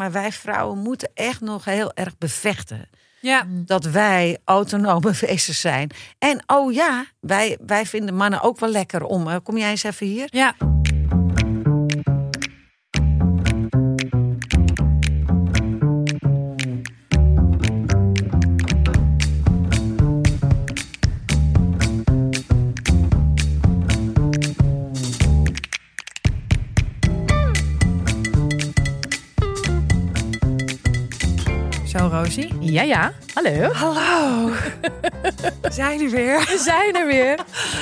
maar wij vrouwen moeten echt nog heel erg bevechten. Ja. Dat wij autonome wezens zijn. En oh ja, wij, wij vinden mannen ook wel lekker om. Kom jij eens even hier? Ja. Ja, ja. Hallo. Hallo. Zijn jullie weer? We zijn er weer.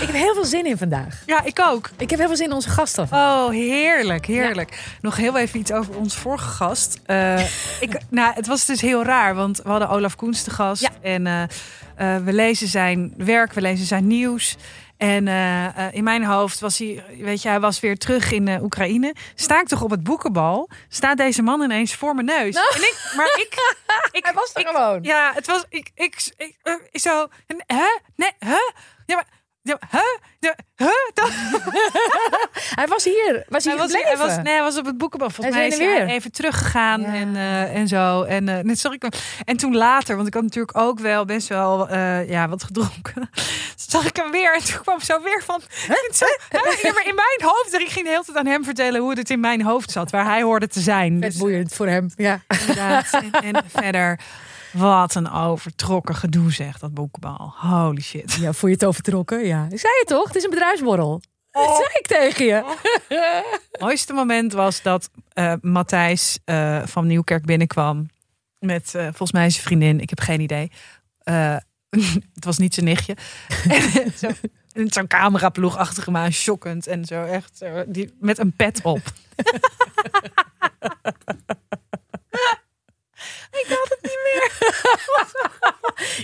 Ik heb heel veel zin in vandaag. Ja, ik ook. Ik heb heel veel zin in onze gasten. Oh, heerlijk, heerlijk. Nog heel even iets over onze vorige gast. Eh, ik, nou, het was dus heel raar, want we hadden Olaf Koens te gast. Ja. En eh, eh, we lezen zijn werk, we lezen zijn nieuws. En eh, eh, in mijn hoofd was hij, weet je, hij was weer terug in eh, Oekraïne. Sta ik toch op het boekenbal? Staat deze man ineens voor mijn neus? En ik, maar ik, ik, Hij was er ik- gewoon. Ja, het was, ik, ik, ik, eh, zo, en, hè? Nee, hè? Ja, maar, ja, hè? Ja, hè? Dat, Hij was hier. Was hij, hij was, hij was, nee, hij was op het boekenbal. Volgens Hij mij is hij weer. even teruggegaan Ja. en, eh, en zo. En, eh, ik hem. en toen later, want ik had natuurlijk ook wel best wel eh, ja, wat gedronken. zag ik hem weer en toen kwam zo weer van... Zo, hè? Ja, maar in mijn hoofd, ik ging de hele tijd aan hem vertellen hoe het in mijn hoofd zat. Waar hij hoorde te zijn. Vet Dus, boeiend voor hem. Ja. inderdaad. En, en verder, wat een overtrokken gedoe zegt dat boekenbal. Holy shit. ja, voel je het overtrokken? Ja. Ik zei het toch? Het is een bedrijfsborrel. Dat zeg ik tegen je. Het mooiste moment was dat eh Matthijs eh, van Nieuwkerk binnenkwam. Met eh, volgens mij zijn vriendin. Ik heb geen idee. Het was niet zijn nichtje. en zo, en zo'n cameraploeg achter hem aan, shockend. En zo echt zo, die, met een pet op. ik had het niet meer.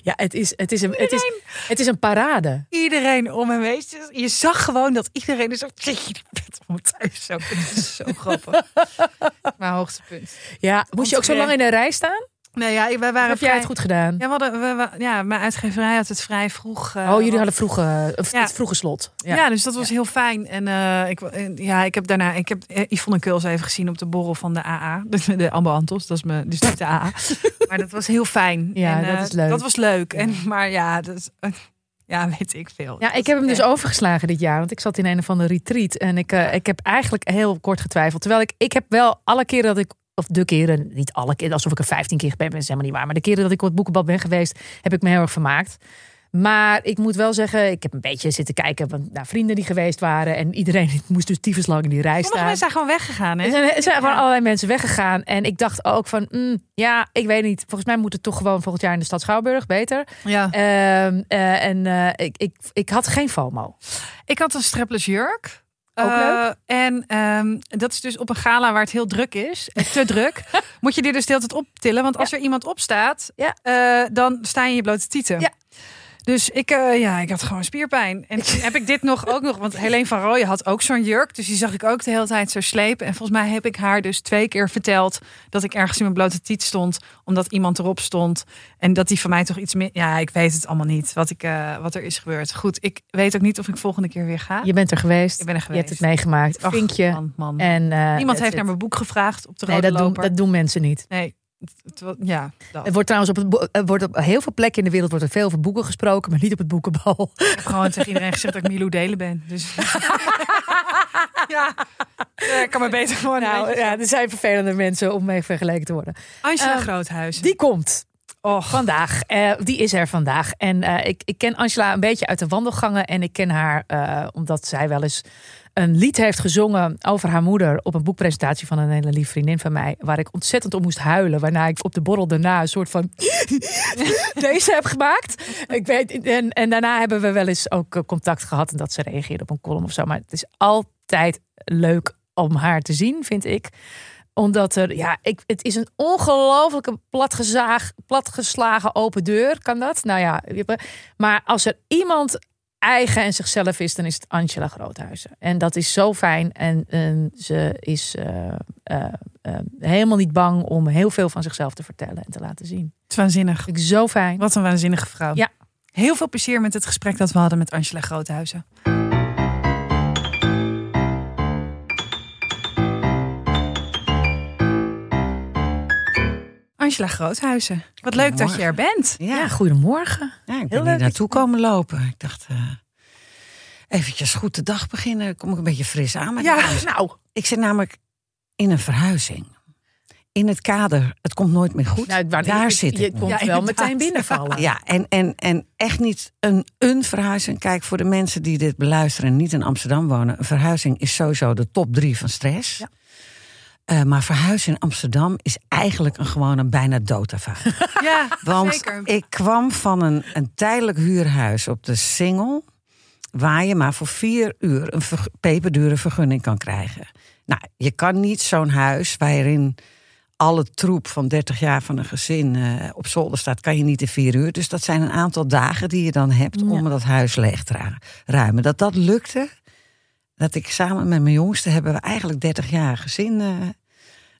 Ja, het is, het is, een, het is, het is een parade. Iedereen om hem heen. Je zag gewoon dat iedereen er zo... Pet op Matthijs. Zo, het is zo grappig. Mijn hoogtepunt. Ja, moest je ook zo lang in de rij staan? Nee, ja, wij waren Heb jij vrij- het goed gedaan? Ja, we hadden, we, we- ja, mijn uitgeverij had het vrij vroeg. eh, oh, jullie hadden vroeg, eh, Ja. het vroege slot. Ja. dus dat was heel fijn. En eh, ik, ja, ik heb daarna, ik heb eh, Yvonne Kuls even gezien op de borrel van de AA. De Ambo Antos, dat is me, dus niet de AA. maar dat was heel fijn. Ja, En, dat eh, is leuk. Dat was leuk. En, maar ja, eh, ja, weet ik veel. Ja, ik heb hem dus overgeslagen dit jaar. Want ik zat in een of andere retreat. En ik, eh, ik heb eigenlijk heel kort getwijfeld. Terwijl ik, ik heb wel alle keren dat ik. Of de keren, niet alle keren, alsof ik er 15 keer ben, is helemaal niet waar. Maar de keren dat ik op het boekenbad ben geweest, heb ik me heel erg vermaakt. Maar ik moet wel zeggen, ik heb een beetje zitten kijken naar vrienden die geweest waren. En iedereen moest dus tyfus lang in die rij Sommige staan. mensen zijn gewoon weggegaan. Hè? Er zijn, er zijn gewoon allerlei mensen weggegaan. En ik dacht ook van, mm, ja, ik weet niet. Volgens mij moet het toch gewoon volgend jaar in de stad Schouwburg. Beter. Ja. Ehm, eh, en eh, ik, ik, ik had geen FOMO. Ik had een strapless jurk. Ook Eh, leuk. En ehm, dat is dus op een gala waar het heel druk is. eh, Te druk. Moet je die dus de hele tijd optillen. Want als er iemand opstaat, Ja. eh, dan sta je in je blote tieten. Ja. Dus ik, eh, ja, ik had gewoon spierpijn. En heb ik dit nog ook nog. Want Helene van Rooyen had ook zo'n jurk. Dus die zag ik ook de hele tijd zo slepen. En volgens mij heb ik haar dus twee keer verteld... dat ik ergens in mijn blote tiet stond. Omdat iemand erop stond. En dat die van mij toch iets meer... Ja, ik weet het allemaal niet. Wat, ik, eh, wat er is gebeurd. Goed, ik weet ook niet of ik volgende keer weer ga. Je bent er geweest. Ik ben er Je hebt geweest. het meegemaakt. Vinkje. Man, man. En, eh, Niemand heeft it. naar mijn boek gevraagd op de Nee, rode dat doen, dat doen mensen niet. Nee, ja, dat. Het wordt trouwens op, het, er wordt op heel veel plekken in de wereld wordt er veel over boeken gesproken, maar niet op het boekenbal. Ik heb gewoon tegen iedereen gezegd dat ik Milou Delen ben. Dus ja, ik kan me beter gewoon Nou nou, ja, er zijn vervelende mensen om mee vergeleken te worden. Angela Ehm, Groothuis. Die komt Och, vandaag. Eh, die is er vandaag. En eh, ik, ik ken Angela een beetje uit de wandelgangen. En ik ken haar eh, omdat zij wel eens een lied heeft gezongen over haar moeder. op een boekpresentatie van een hele lieve vriendin van mij. Waar ik ontzettend om moest huilen. Waarna ik op de borrel daarna een soort van. deze heb gemaakt. Ik weet, en, en daarna hebben we wel eens ook eh, contact gehad. En dat ze reageerde op een column of zo. Maar het is altijd leuk om haar te zien, vind ik omdat er, ja, ik, het is een ongelofelijke platgezaag, platgeslagen open deur. Kan dat? Nou ja, maar als er iemand eigen en zichzelf is, dan is het Angela Groothuizen. En dat is zo fijn. En, en ze is eh, eh, eh, helemaal niet bang om heel veel van zichzelf te vertellen en te laten zien. het is waanzinnig. Ik zo fijn. Wat een waanzinnige vrouw. Ja. Heel veel plezier met het gesprek dat we hadden met Angela Groothuizen. Angela Groothuizen. Wat leuk dat je er bent. Ja, Ja, goedemorgen. ja, ik Heel ben hier naartoe je- komen lopen. Ik dacht, eh eventjes goed de dag beginnen. Kom ik een beetje fris aan. Ja. Nou, Ik zit namelijk in een verhuizing. In het kader, het komt nooit meer goed. nou wou- Daar ik- zit je ik. nu. komt Ja, wel meteen binnenvallen. Ja, en, en, en echt niet een, een verhuizing. Kijk, voor de mensen die dit beluisteren en niet in Amsterdam wonen, een verhuizing is sowieso de top drie van stress. Ja. Eh, maar verhuizen in Amsterdam is eigenlijk een gewoon een bijna doodervaring. Ja, Want zeker. ik kwam van een, een tijdelijk huurhuis op de Singel. Waar je maar voor vier uur een peperdure vergunning kan krijgen. Nou, je kan niet zo'n huis waarin alle troep van 30 jaar van een gezin eh, op zolder staat, kan je niet in vier uur. Dus dat zijn een aantal dagen die je dan hebt om dat huis leeg te ruimen. Dat dat lukte, dat ik samen met mijn jongste hebben we eigenlijk 30 jaar gezin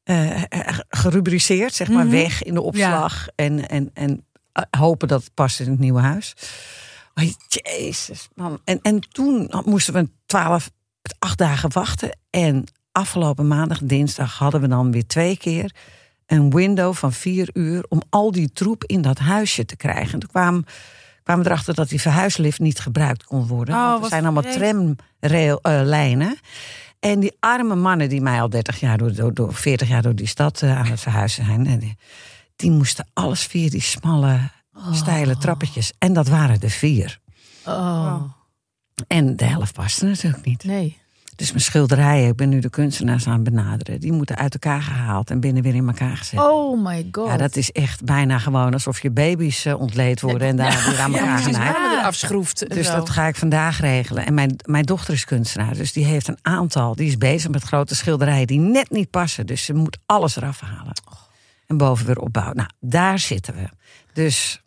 eh, eh, gerubriceerd, zeg maar, Mhm. weg in de opslag. En, en, en eh, hopen dat het past in het nieuwe huis. Jezus, man. En, en toen moesten we 12, acht dagen wachten. En afgelopen maandag, dinsdag, hadden we dan weer twee keer een window van vier uur om al die troep in dat huisje te krijgen. En toen kwamen, kwamen we erachter dat die verhuislift niet gebruikt kon worden. Oh, want er zijn allemaal tramlijnen. en die arme mannen die mij al 30 jaar, door, door, door 40 jaar door die stad eh, aan het verhuizen zijn. En die, die moesten alles via die smalle, steile trappetjes. En dat waren er vier. Oh, En de helft paste natuurlijk niet. nee. Dus mijn schilderijen, ik ben nu de kunstenaars aan het benaderen. Die moeten uit elkaar gehaald en binnen weer in elkaar gezet. Oh my god. Ja, dat is echt bijna gewoon alsof je baby's eh, ontleed worden en daar weer aan elkaar ja, schroeft. Dus Zo. dat ga ik vandaag regelen. En mijn, mijn dochter is kunstenaar, dus die heeft een aantal. Die is bezig met grote schilderijen die net niet passen. Dus ze moet alles eraf halen. En boven weer opbouwen. Nou, daar zitten we. Dus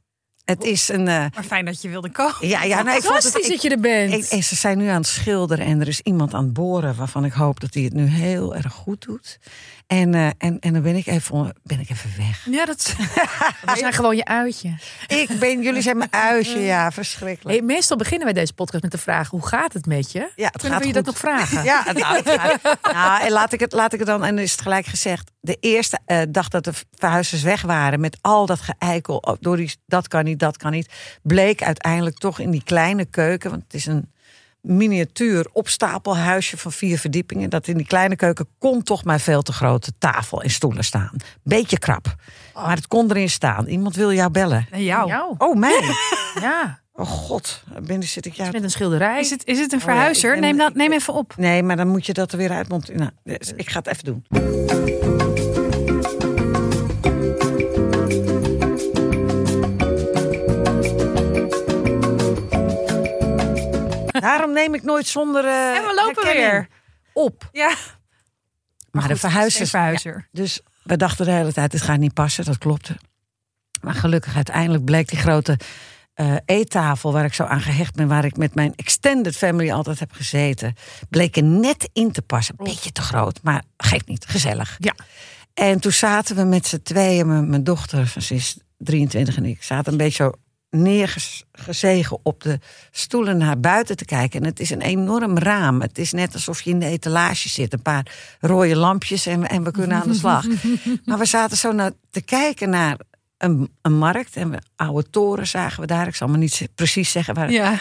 het is een... eh, Maar fijn dat je wilde komen. ja, ja, nou, ik vond het, Fantastisch ik- dat je er bent. ik- en ze zijn nu aan het schilderen en er is iemand aan het boren waarvan ik hoop dat hij het nu heel erg goed doet. En, eh, en, en dan ben ik, even, ben ik even weg. Ja, dat We zijn gewoon je uitje. Ik ben, jullie zijn mijn uitje, ja, verschrikkelijk. Hey, meestal beginnen wij deze podcast met de vraag: hoe gaat het met je? Ja, het Kunnen we je dat nog vragen? Ja, het, nou, nou, en laat ik, het, laat ik het dan, en dan is het gelijk gezegd. De eerste eh, dag dat de verhuizers weg waren met al dat geëikel, oh, door die, dat kan niet, dat kan niet, bleek uiteindelijk toch in die kleine keuken, want het is een miniatuur opstapelhuisje van vier verdiepingen, dat in die kleine keuken kon toch maar veel te grote tafel en stoelen staan. Beetje krap, maar het kon erin staan. Iemand wil jou bellen. Nee, jou. Jou. Oh, mij? Ja. Oh god, binnen zit ik jou. Met een schilderij. Is het, is het een Oh ja, verhuizer? neem, dat, neem even op. Nee, maar dan moet je dat er weer uit. Nou, dus ik ga het even doen. Daarom neem ik nooit zonder. eh, En we lopen herkenning weer. op. Ja. Maar, de verhuizers. verhuizer. Dus we dachten de hele tijd: het gaat niet passen. Dat klopte. Maar gelukkig uiteindelijk bleek die grote eh, eettafel waar ik zo aan gehecht ben, waar ik met mijn extended family altijd heb gezeten, bleek er net in te passen. Beetje te groot, maar geeft niet, gezellig. Ja. En toen zaten we met z'n tweeën, mijn, mijn dochter, ze is 23 en ik, zaten een beetje zo neergezegen op de stoelen naar buiten te kijken. En het is een enorm raam. Het is net alsof je in de etalage zit. Een paar rode lampjes en, we- en we kunnen aan de slag. maar we zaten zo naar, te kijken naar een, een markt. En we, oude toren zagen we daar. Ik zal maar niet precies zeggen waar. Ja.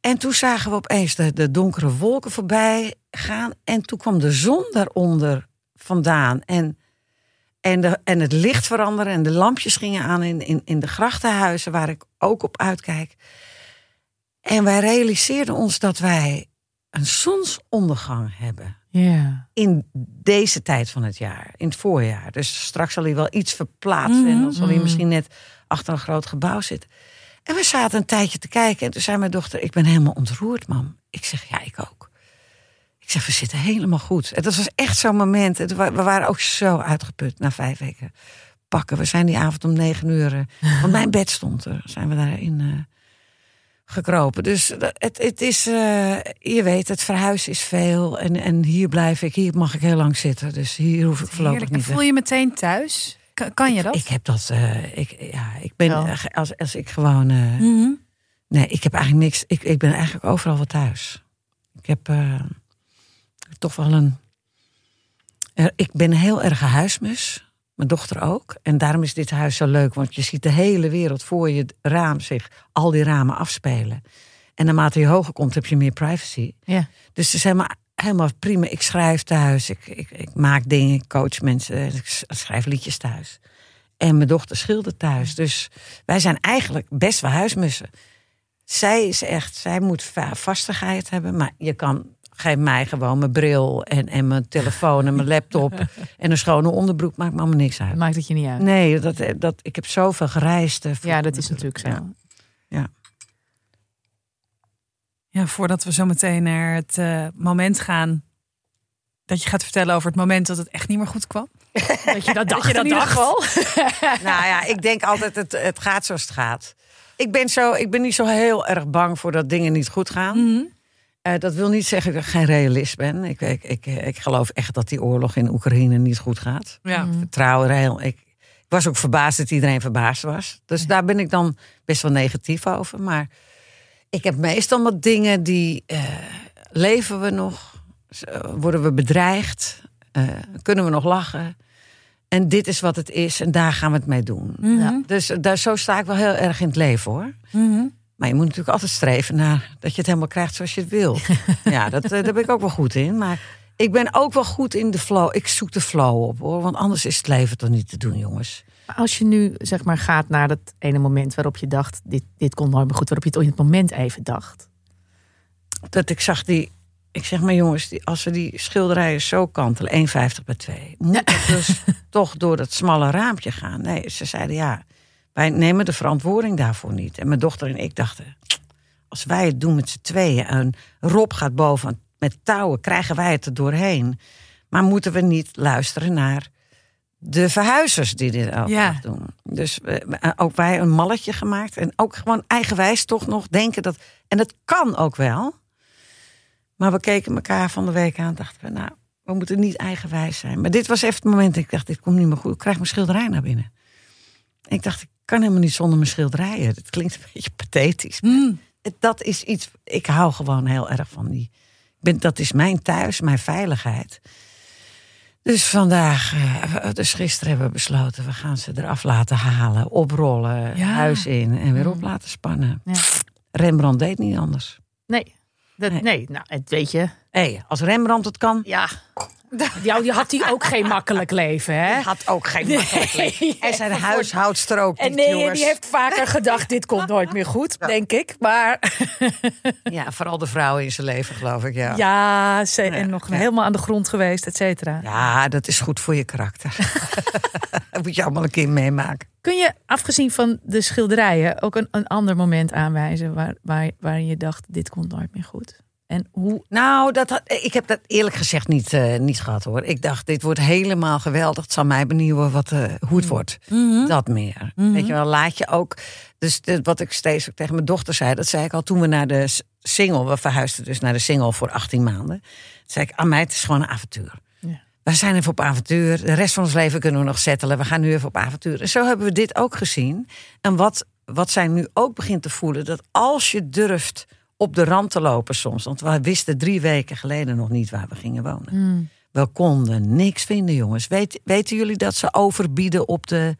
En toen zagen we opeens de, de donkere wolken voorbij gaan. En toen kwam de zon daaronder vandaan. En, en, de, en het licht veranderde. En de lampjes gingen aan in, in, in de grachtenhuizen, waar ik ook op uitkijk. En wij realiseerden ons dat wij een zonsondergang hebben. Ja. In deze tijd van het jaar, in het voorjaar. Dus straks zal hij wel iets verplaatsen. En dan zal hij Mhm. misschien net achter een groot gebouw zitten. En we zaten een tijdje te kijken. En toen zei mijn dochter: Ik ben helemaal ontroerd, mam. Ik zeg: Ja, ik ook. Ik zeg: We zitten helemaal goed. En dat was echt zo'n moment. We waren ook zo uitgeput na vijf weken pakken. We zijn die avond om negen uur. eh, Want mijn bed stond er. Zijn we daarin eh, gekropen. Dus het, het is, eh, je weet, het verhuizen is veel. En, en hier blijf ik, hier mag ik heel lang zitten. Dus hier hoef ik voorlopig Heerlijk. Niet voel je meteen thuis? Kan, kan je dat? Ik heb dat, ik, ja, ik ben, als, als ik gewoon, Mhm. nee, ik heb eigenlijk niks, ik, ik ben eigenlijk overal wel thuis. Ik heb toch wel een, ik ben heel erg een huismus. Mijn dochter ook. En daarom is dit huis zo leuk. Want je ziet de hele wereld voor je raam zich al die ramen afspelen. En naarmate je hoger komt, heb je meer privacy. Ja. Dus het is helemaal, helemaal prima. Ik schrijf thuis. Ik, ik, ik maak dingen. Ik coach mensen. Ik schrijf liedjes thuis. En mijn dochter schildert thuis. Dus wij zijn eigenlijk best wel huismussen. Zij is echt, zij moet va- vastigheid hebben. Maar je kan, geef mij gewoon mijn bril en, en mijn telefoon en mijn laptop. en een schone onderbroek. Maakt me allemaal niks uit. Maakt het je niet uit. Nee, dat, dat, ik heb zoveel gereisd. eh, voor- Ja, dat is natuurlijk zo. Ja. Ja, voordat we zo meteen naar het eh, moment gaan. Dat je gaat vertellen over het moment dat het echt niet meer goed kwam. Dat je dat dacht je dat in ieder dacht. Nou ja, ik denk altijd, het, het gaat zoals het gaat. Ik ben, zo, ik ben niet zo heel erg bang voor dat dingen niet goed gaan. Eh, dat wil niet zeggen dat ik geen realist ben. Ik, ik, ik, ik geloof echt dat die oorlog in Oekraïne niet goed gaat. Ja. Mm. Vertrouw er heel. Ik, ik was ook verbaasd dat iedereen verbaasd was. Dus daar ben ik dan best wel negatief over. Maar ik heb meestal wat dingen die. eh, leven we nog? Worden we bedreigd? Eh, kunnen we nog lachen? En dit is wat het is en daar gaan we het mee doen. Ja. Dus daar, zo sta ik wel heel erg in het leven hoor. Mhm. Maar je moet natuurlijk altijd streven naar dat je het helemaal krijgt zoals je het wil. ja, dat, eh, daar ben ik ook wel goed in. Maar ik ben ook wel goed in de flow. Ik zoek de flow op hoor. Want anders is het leven toch niet te doen, jongens. Als je nu zeg maar gaat naar dat ene moment waarop je dacht, dit, dit komt nooit meer goed, waarop je het in het moment even dacht. Dat ik zag die. Ik zeg maar jongens, die, als we die schilderijen zo kantelen, 1,50 bij 2, moet het dus toch door dat smalle raampje gaan? Nee, ze zeiden ja, wij nemen de verantwoording daarvoor niet. En mijn dochter en ik dachten, als wij het doen met z'n tweeën en Rob gaat boven met touwen, krijgen wij het er doorheen. Maar moeten we niet luisteren naar de verhuizers die dit elke Ja. dag doen? Dus eh, ook wij een malletje gemaakt en ook gewoon eigenwijs toch nog denken dat. En dat kan ook wel. Maar we keken elkaar van de week aan en dachten we, nou, we moeten niet eigenwijs zijn. Maar dit was even het moment dat ik dacht, dit komt niet meer goed. Ik krijg mijn schilderij naar binnen. Ik dacht, ik kan helemaal niet zonder mijn schilderijen. Dat klinkt een beetje pathetisch. Mm. Dat is iets, ik hou gewoon heel erg van die. Ik ben, dat is mijn thuis, mijn veiligheid. Dus vandaag, eh, dus gisteren hebben we besloten, we gaan ze eraf laten halen, oprollen, Ja. huis in en weer op laten spannen. Ja. Rembrandt deed niet anders. Nee, dat, Nee. nee. nou, het weet je. Hé, als Rembrandt het kan, Ja, die, die had hij ook geen makkelijk leven, hè? Had ook geen makkelijk leven. En zijn huishoudster ook En niet, nee, jongens. die heeft vaker gedacht, dit komt nooit meer goed, denk ik. Maar Ja, vooral de vrouwen in zijn leven, geloof ik, ja. ja, ze, en nog ja. helemaal aan de grond geweest, et cetera. Ja, dat is goed voor je karakter. dat moet je allemaal een keer meemaken. Kun je, afgezien van de schilderijen, ook een, een ander moment aanwijzen waar, waar, waarin je dacht, dit komt nooit meer goed? En hoe, Nou, dat had, ik heb dat eerlijk gezegd niet, eh, niet gehad hoor. Ik dacht, dit wordt helemaal geweldig. Het zal mij benieuwen wat, eh, hoe het wordt. Mhm. Dat meer. Mhm. Weet je wel, laat je ook. Dus dit- wat ik steeds ook tegen mijn dochter zei, dat zei ik al toen we naar de single, we verhuisden dus naar de single voor 18 maanden. Toen zei ik, aan mij, het is gewoon een avontuur. Ja. We zijn even op avontuur. De rest van ons leven kunnen we nog settelen. We gaan nu even op avontuur. En zo hebben we dit ook gezien. En wat, wat zij nu ook begint te voelen, dat als je durft op de rand te lopen soms. Want we wisten drie weken geleden nog niet waar we gingen wonen. We konden niks vinden, jongens. Weet, weten jullie dat ze overbieden op de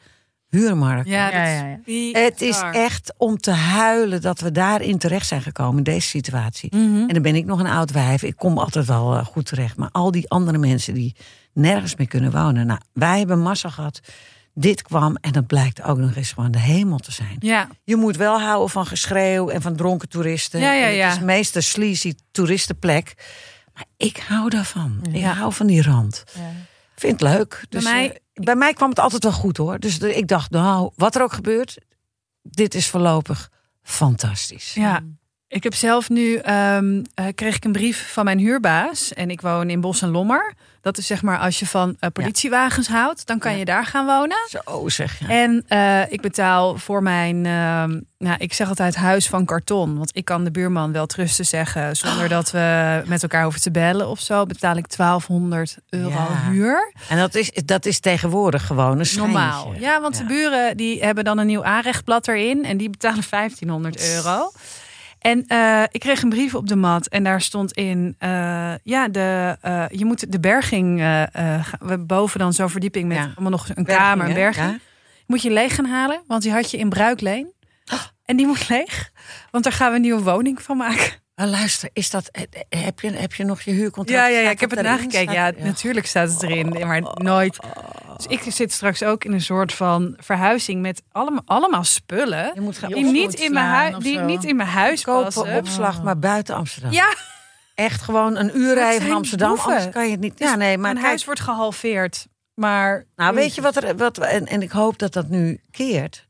huurmarkt? Ja, Ja, ja. Het is echt om te huilen dat we daarin terecht zijn gekomen in deze situatie. Mhm. En dan ben ik nog een oud wijf. Ik kom altijd wel eh, goed terecht. Maar al die andere mensen die nergens meer kunnen wonen. Nou, wij hebben massa gehad. Dit kwam en dat blijkt ook nog eens gewoon de hemel te zijn. Ja, Je moet wel houden van geschreeuw en van dronken toeristen. Ja, ja, ja. Het is meest een sleazy toeristenplek. Maar ik hou daarvan. Ik hou van die rand. Ja. Vind het leuk. Dus, Bij mij- eh, bij mij kwam het altijd wel goed hoor. Dus de- ik dacht, nou, wat er ook gebeurt, dit is voorlopig fantastisch. ja. Ik heb zelf nu, eh, kreeg ik een brief van mijn huurbaas. En ik woon in Bos en Lommer. Dat is zeg maar als je van eh, politiewagens houdt, dan kan Ja. je daar gaan wonen. Zo zeg je. En eh, ik betaal voor mijn, ehm, nou, ik zeg altijd huis van karton. Want ik kan de buurman wel trusten zeggen zonder dat we met elkaar hoeven te bellen of zo. Betaal ik 1200 euro Ja. huur. En dat is, dat is tegenwoordig gewoon een schijntje. Normaal. Ja, want de buren die hebben dan een nieuw aanrechtblad erin en die betalen 1500 euro. En eh, ik kreeg een brief op de mat en daar stond in, eh, ja, de, eh, je moet de berging, boven dan zo'n verdieping met Ja. allemaal nog een Berging, kamer, een berging. Ja. Moet je leeg gaan halen, want die had je in Bruikleen. En die moet leeg, want daar gaan we een nieuwe woning van maken. Maar luister, is dat, eh, eh, heb, je, heb je nog je huurcontract? Ja, ja, ja ik heb het nagekeken. Staat- Ja, natuurlijk staat het erin, maar nooit. Dus ik zit straks ook in een soort van verhuizing met allemaal, allemaal spullen. Je moet gaan Die niet, in mijn huis, die niet in mijn huis kopen passen. opslag, maar buiten Amsterdam. Ja, Echt gewoon een uur rijden van Amsterdam, boeven. anders kan je het niet. Ja, nee, maar mijn kijk, huis wordt gehalveerd. Maar nou weet je wat er, wat, en, en ik hoop dat dat nu keert.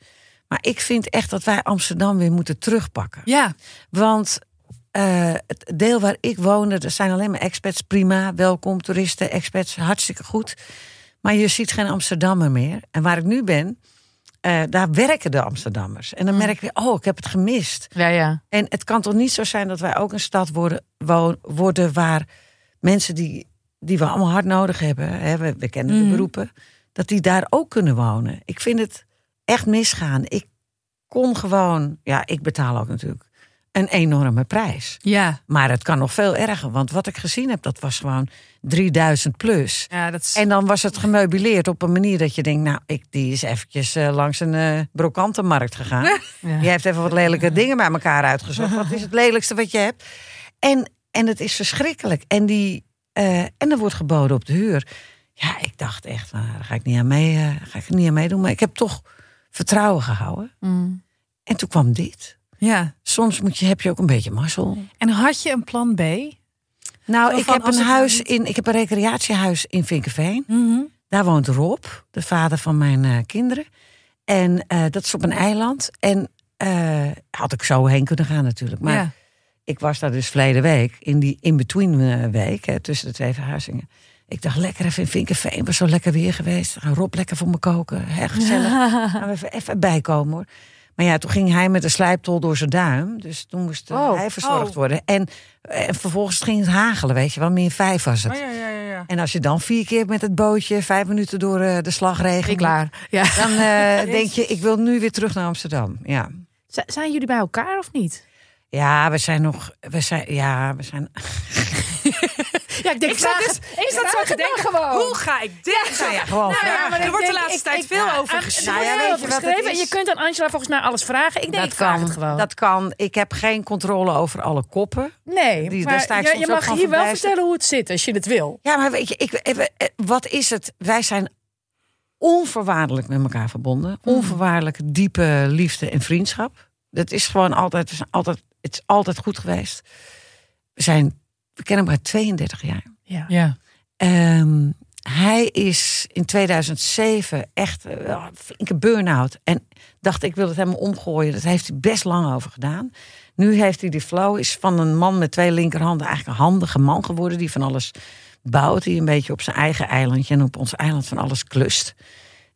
Maar ik vind echt dat wij Amsterdam weer moeten terugpakken. Ja, Want eh, het deel waar ik woonde, er zijn alleen maar expats, prima, welkom, toeristen, expats, hartstikke goed. Maar je ziet geen Amsterdammer meer. En waar ik nu ben, eh, daar werken de Amsterdammers. En dan merk ik weer, oh, ik heb het gemist. Ja, ja. En het kan toch niet zo zijn dat wij ook een stad worden, wo- worden waar mensen die, die we allemaal hard nodig hebben, hè, we, we kennen de Mhm. beroepen, dat die daar ook kunnen wonen. Ik vind het echt misgaan. Ik kon gewoon, ja, ik betaal ook natuurlijk een enorme prijs. ja. Maar het kan nog veel erger, want wat ik gezien heb, dat was gewoon 3000 plus. ja dat is... En dan was het gemeubileerd op een manier dat je denkt, nou, ik, die is eventjes eh, langs een eh brokantenmarkt gegaan. Ja. Je heeft even wat lelijke dingen bij elkaar uitgezocht. Wat is het lelijkste wat je hebt? En, en het is verschrikkelijk. En, die, eh, en er wordt geboden op de huur. Ja, ik dacht echt, nou, daar ga ik niet aan mee, ga ik er niet aan meedoen. Maar ik heb toch vertrouwen gehouden. Mm. En toen kwam dit. Ja. Soms moet je, heb je ook een beetje mazzel. En had je een plan B? Nou, Zo ik heb een huis niet- in, ik heb een recreatiehuis in Vinkenveen. Mhm. Daar woont Rob, de vader van mijn eh, kinderen. En eh, dat is op een eiland. En eh, had ik zo heen kunnen gaan natuurlijk. Maar ja. ik was daar dus verleden week, in die in-between week, hè, tussen de twee verhuizingen. Ik dacht, lekker even in Vinkenveen, was zo lekker weer geweest. Gaan Rob lekker voor me koken, hè, gezellig. Gaan we even, even bijkomen hoor. Maar ja, toen ging hij met een slijptol door zijn duim. Dus toen moest eh, Oh. hij verzorgd Oh. worden. En, en vervolgens ging het hagelen, weet je wel. Meer vijf was het. Oh, ja, ja, ja, ja. En als je dan vier keer met het bootje vijf minuten door eh, de slagregen... Ik klaar. Ja. Dan eh, denk je, ik wil nu weer terug naar Amsterdam. Ja, Z- Zijn jullie bij elkaar of niet? ja we zijn nog... We zijn, ja, we zijn... Ja, ik denk, Ik zat dus- zo te denken, gewoon. Hoe ga ik dit? Nou ja, gewoon Nou ja, maar er wordt de laatste tijd ik- veel over geschreven. je. En is? kunt aan Angela volgens mij alles vragen. Ik denk, ik dat vraag kan, het gewoon. dat kan. Ik heb geen controle over alle koppen. nee, die- maar daar je, mag hier wel vertellen hoe het zit als je het wil. Ja, maar weet je, ik, even, eh, wat is het? Wij zijn onvoorwaardelijk met elkaar verbonden. Onvoorwaardelijke diepe liefde en vriendschap. Dat is gewoon altijd, altijd, het is altijd goed geweest. We zijn, we kennen elkaar 32 jaar. Ja. Ja. Ehm, hij is in 2007 echt een flinke burn-out. En dacht, ik wil het helemaal omgooien. Dat heeft hij best lang over gedaan. Nu heeft hij die flow. Is van een man met twee linkerhanden eigenlijk een handige man geworden. Die van alles bouwt. Die een beetje op zijn eigen eilandje en op ons eiland van alles klust.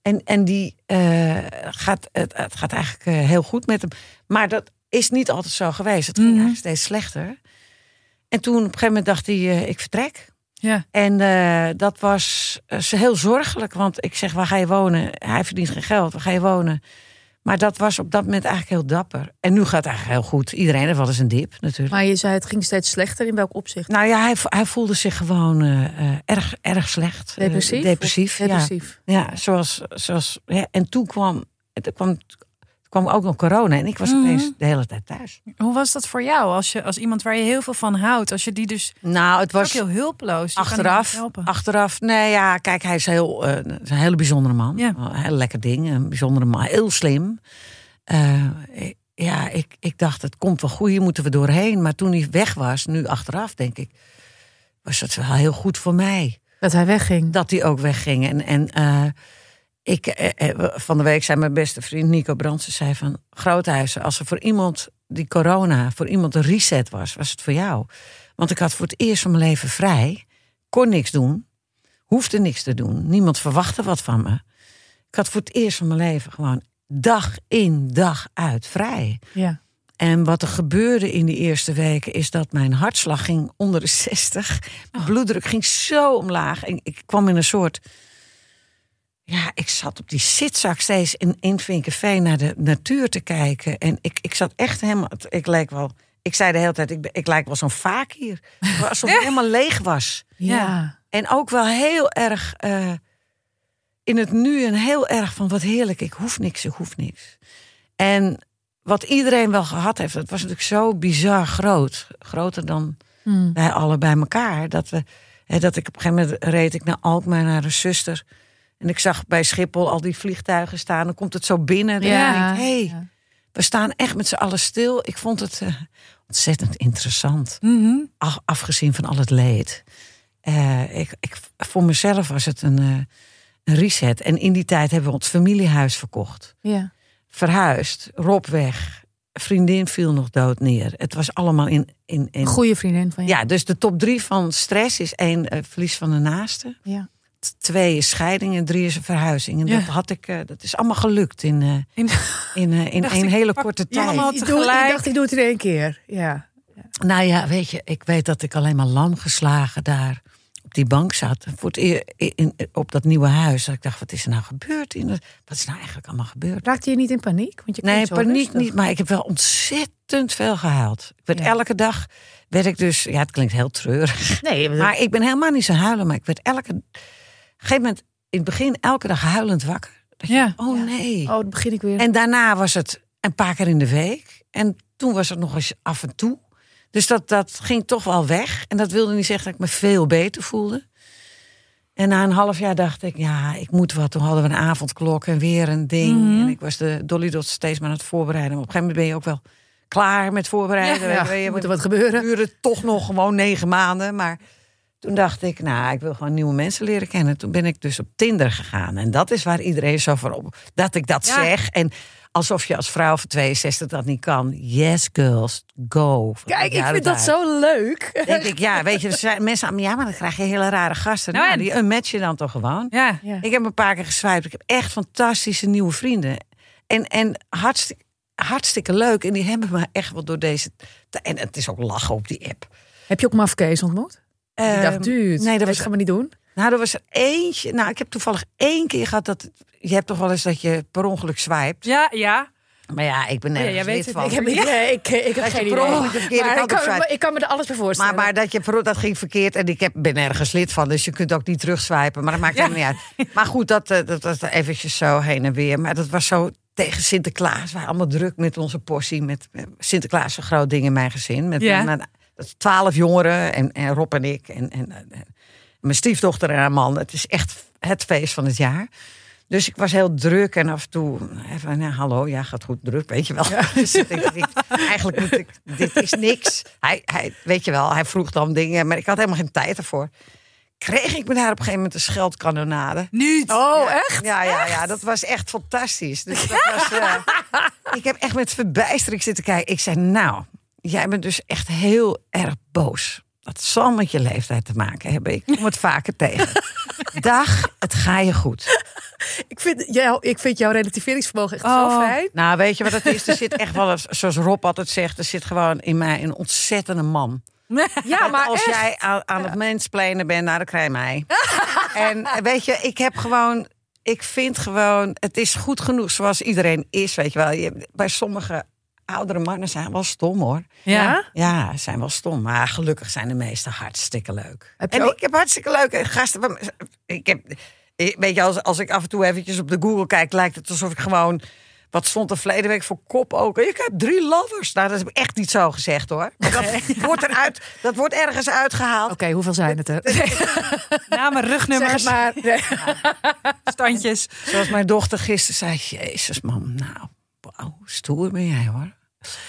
En, en die eh, gaat, het, het gaat eigenlijk eh, heel goed met hem. Maar dat is niet altijd zo geweest. Het ging Mhm. eigenlijk steeds slechter. En toen op een gegeven moment dacht hij, eh, ik vertrek. Ja. En eh, dat was eh, heel zorgelijk, want ik zeg, waar ga je wonen? Hij verdient geen geld, waar ga je wonen? Maar dat was op dat moment eigenlijk heel dapper. En nu gaat het eigenlijk heel goed. Iedereen heeft wel eens een dip, natuurlijk. Maar je zei het ging steeds slechter. In welk opzicht? Nou ja, hij, hij voelde zich gewoon erg, erg slecht. Depressief? depressief, ja. Depressief. Ja, zoals, zoals ja, en toen kwam, er kwam, kwam ook nog corona en ik was Mhm. opeens de hele tijd thuis. Hoe was dat voor jou als, je, als iemand waar je heel veel van houdt? Als je die dus Nou, het ook was heel hulpeloos. je achteraf, achteraf, nee ja, kijk, hij is heel, eh, een hele bijzondere man. Ja. Een heel lekker ding, een bijzondere man, heel slim. Eh, ja, ik, ik dacht, het komt wel goed, hier moeten we doorheen. Maar toen hij weg was, nu achteraf, denk ik, was het wel heel goed voor mij Dat hij wegging. dat hij ook wegging. En, en eh, ik, eh, eh, van de week zei mijn beste vriend Nico Brandsen, zei van Groothuizen, als er voor iemand die corona, voor iemand een reset was, was het voor jou. Want ik had voor het eerst van mijn leven vrij, kon niks doen, hoefde niks te doen, niemand verwachtte wat van me. Ik had voor het eerst van mijn leven gewoon dag in, dag uit vrij. Ja. En wat er gebeurde in die eerste weken is dat mijn hartslag ging onder de 60. Mijn bloeddruk ging zo omlaag. En ik kwam in een soort. Ja, ik zat op die zitzak steeds in, in Vinkenveen naar de natuur te kijken. En ik, ik zat echt helemaal. Ik leek wel Ik zei de hele tijd, ik, ik lijk wel zo'n vaak hier. Alsof ik helemaal leeg was. Ja. En ook wel heel erg eh, in het nu en heel erg van wat heerlijk, ik hoef niks, ik hoef niks. En wat iedereen wel gehad heeft, dat was natuurlijk zo bizar groot. Groter dan Hm. wij alle bij elkaar. Dat, we, hè, dat ik op een gegeven moment reed ik naar Alkmaar naar een zuster. En ik zag bij Schiphol al die vliegtuigen staan. Dan komt het zo binnen. Ja. denk ik, hey, Ja. we staan echt met z'n allen stil. Ik vond het eh, ontzettend interessant. Mhm. Af- afgezien van al het leed. Eh, ik, ik, voor mezelf was het een, eh, een reset. En in die tijd hebben we ons familiehuis verkocht. Ja. Verhuisd, Rob weg. Vriendin viel nog dood neer. Het was allemaal in... in, in goede vriendin van je. ja, dus de top drie van stress is één, verlies van de naaste. Ja. Twee is scheiding en drie is een verhuizing. En Ja. dat, had ik, eh, dat is allemaal gelukt in, eh, In- in, eh, in ik, hele korte tijd. allemaal Ik, doe, ik tegelijk. dacht, ik doe het in één keer. Ja. Nou ja, weet je, ik weet dat ik alleen maar lam geslagen daar op die bank zat. Voor het in, in- op dat nieuwe huis. Dat ik dacht, wat is er nou gebeurd? In het, wat is nou eigenlijk allemaal gebeurd? Raakte je niet in paniek? Want je Nee, paniek rustig. niet. Maar ik heb wel ontzettend veel gehuild. Ik werd Ja. elke dag, werd ik dus, ja het klinkt heel treurig. Nee, maar, ik ben helemaal niet zo huilen. Maar ik werd elke, een gegeven moment, in het begin elke dag huilend wakker. Dat Ja. oh nee. oh, dan begin ik weer. En daarna was het een paar keer in de week. En toen was het nog eens af en toe. Dus dat, dat ging toch wel weg. En dat wilde niet zeggen dat ik me veel beter voelde. En na een half jaar dacht ik, ja, ik moet wat. Toen hadden we een avondklok en weer een ding. Mhm. En ik was de Dolly Dot steeds maar aan het voorbereiden. Maar op een gegeven moment ben je ook wel klaar met voorbereiden. ja, Weet je, moet er wat gebeuren. duurde toch nog gewoon negen maanden. Maar toen dacht ik, nou, ik wil gewoon nieuwe mensen leren kennen. Toen ben ik dus op Tinder gegaan. En dat is waar iedereen zo van op. Dat ik dat Ja. zeg. En alsof je als vrouw van 62 dat niet kan. Yes, girls, go. Kijk, ik vind dat uit. zo leuk. Denk ik, ja, weet je, er zijn mensen aan me, ja, maar dan krijg je hele rare gasten. Nou, Nou, en- die unmatch je dan toch gewoon. Ja. Ja. Ik heb een paar keer geswiped. Ik heb echt fantastische nieuwe vrienden. En, en hartstikke, hartstikke leuk. En die hebben me echt wel door deze... En het is ook lachen op die app. Heb je ook Mafkees ontmoet? Ik Ehm, dacht, dude, nee, dat was- gaan we niet doen. Nou, er was er eentje. Nou, ik heb toevallig één keer gehad dat. Je hebt toch wel eens dat je per ongeluk swipet. Ja, ja. Maar ja, ik ben ja, nergens weet lid van. Ik heb, ik, ik, heb geen idee. Maar ik, kan, me- swipe. ik kan me er alles bij voorstellen. Maar, maar dat, je, dat ging verkeerd en ik heb, ben nergens lid van. Dus je kunt ook niet terugswipen. Maar dat maakt helemaal niet uit. Maar goed, dat, eh, dat was eventjes zo heen en weer. Maar dat was zo tegen Sinterklaas. We waren allemaal druk met onze portie. Met met Sinterklaas een groot ding in mijn gezin. Met Ja. is twaalf jongeren en, en Rob en ik. En, en, en mijn stiefdochter en haar man. Het is echt het feest van het jaar. Dus ik was heel druk en af en toe even, nou, hallo, ja, gaat goed druk, weet je wel. Dus ik eigenlijk moet ik, dit is niks. Hij, hij, weet je wel, hij vroeg dan dingen, maar ik had helemaal geen tijd ervoor. Kreeg ik me daar op een gegeven moment een scheldkanonade. Niet. Oh, Ja, echt? Ja, ja, ja, dat was echt fantastisch. Dus dat was, eh, ik heb echt met verbijstering zitten kijken. Ik zei, nou, jij bent dus echt heel erg boos. Dat zal met je leeftijd te maken hebben. Ik kom het vaker tegen. Dag, het ga je goed. Ik vind, jou, ik vind jouw relativeringsvermogen echt zo Oh. fijn. Nou, weet je wat het is? Er zit echt wel, zoals Rob altijd zegt, er zit gewoon in mij een ontzettende man. Ja, maar als echt. jij aan, aan het mensplenen bent, nou, dan krijg je mij. en eh, weet je, ik heb gewoon, ik vind gewoon, het is goed genoeg zoals iedereen is, weet je wel. Je, bij sommige oudere mannen zijn wel stom hoor. Ja. Ja, zijn wel stom, maar gelukkig zijn de meesten hartstikke leuk. Heb je en ook- ik heb hartstikke leuke gasten. Ik heb, weet je, als, als ik af en toe eventjes op de Google kijk, lijkt het alsof ik gewoon. Wat stond er verleden week voor kop ook? Ik heb drie lovers. Nou, dat heb ik echt niet zo gezegd hoor. Maar Dat, wordt eruit, dat wordt ergens uitgehaald. Oké, hoeveel zijn het er? Namen, Zeg rugnummers, het maar. Nee. standjes. Zoals mijn dochter gisteren zei: Jezus, mam, nou, stoer ben jij hoor.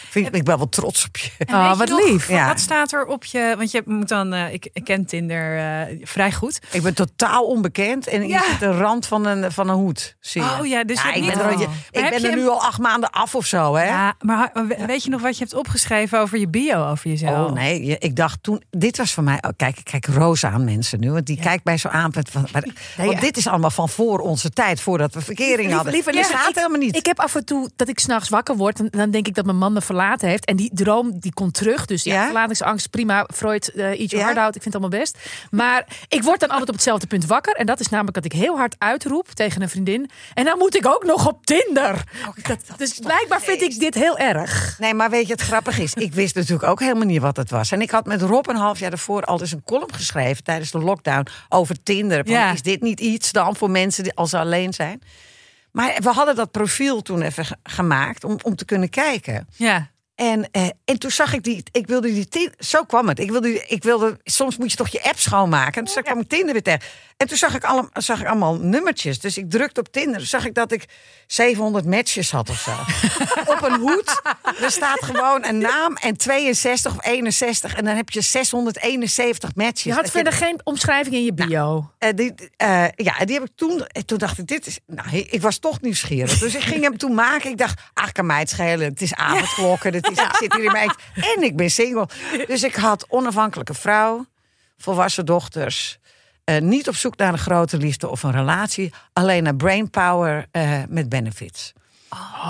Vind, ik- ik ben wel trots op je. En Oh, weet je wat nog, lief. Ja. Wat staat er op je... Want je moet dan... eh, ik, ik ken Tinder eh, vrij goed. Ik ben totaal onbekend en Ja. zit de rand van een, van een hoed. Zie je. Oh ja, dus je Ja, hebt ik ben, er, al- Oh. ik ben je er nu al acht maanden af of zo, hè? Ja, maar we- weet je nog wat je hebt opgeschreven over je bio, over jezelf? Oh nee, ik dacht toen, dit was voor mij, oh, kijk, ik kijk Roos aan mensen nu, want die kijkt mij zo aan. Van, van- maar- want ja. dit is allemaal van voor onze tijd, voordat we verkering hadden. staat ik- helemaal niet. Ik heb af en toe dat ik s'nachts wakker word. En dan denk ik dat mijn man me verlaten heeft. En die droom die komt terug. Dus ja, Ja? verlatingsangst, prima. Freud, eh eat your Ja? heart out. Ik vind het allemaal best. Maar ik word dan altijd op hetzelfde punt wakker. En dat is namelijk dat ik heel hard uitroep tegen een vriendin. En dan moet ik ook nog op Tinder. Dat- dus blijkbaar vind ik dit heel erg. Nee, maar weet je, het grappige is, ik wist natuurlijk ook helemaal niet wat het was. En ik had met Rob een half jaar daarvoor al eens een column geschreven tijdens de lockdown over Tinder. Van, Ja. Is dit niet iets dan voor mensen die als ze alleen zijn? Maar we hadden dat profiel toen even ge- gemaakt om, om te kunnen kijken. Ja. En, eh, en toen zag ik die, ik wilde die Tin- zo kwam het. Ik wilde, ik wilde, soms moet je toch je app schoonmaken. En toen kwam ik Tinder weer tegen. En toen zag ik, allemaal, zag ik allemaal nummertjes. Dus ik drukte op Tinder. Toen zag ik dat ik 700 matches had of zo. op een hoed. Er staat gewoon een naam en 62 of 61. En dan heb je 671 matches. Je had Dat verder geen omschrijving in je bio. eh, die, eh, ja, die heb ik toen. En toen dacht ik, dit is. Nou, ik was toch nieuwsgierig. Dus ik ging hem toen maken. Ik dacht, ach, kan mij het schelen. Het is avondklokken. Het Ik zit hier in mijn. En ik ben single. Dus ik had onafhankelijke vrouw, volwassen dochters. eh, niet op zoek naar een grote liefde of een relatie. Alleen naar brainpower eh met benefits.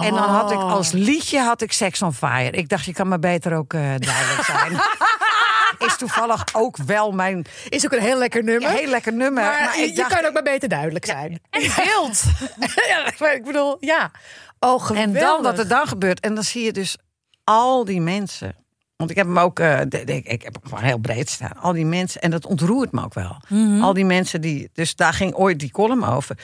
En dan had ik als liedje had ik Sex on Fire. Ik dacht, je kan maar beter ook eh, duidelijk zijn. Is toevallig ook wel mijn Is ook een heel lekker nummer. heel lekker nummer. maar, maar je, dacht, kan ook maar beter duidelijk zijn. En beeld. ja, maar ik bedoel, ja. Oh, geweldig. En dan wat er dan gebeurt. En dan zie je dus al die mensen. Want ik heb hem ook, eh, de- de- ik heb hem gewoon heel breed staan. Al die mensen. En dat ontroert me ook wel. Al die mensen die. Dus daar ging ooit die column over.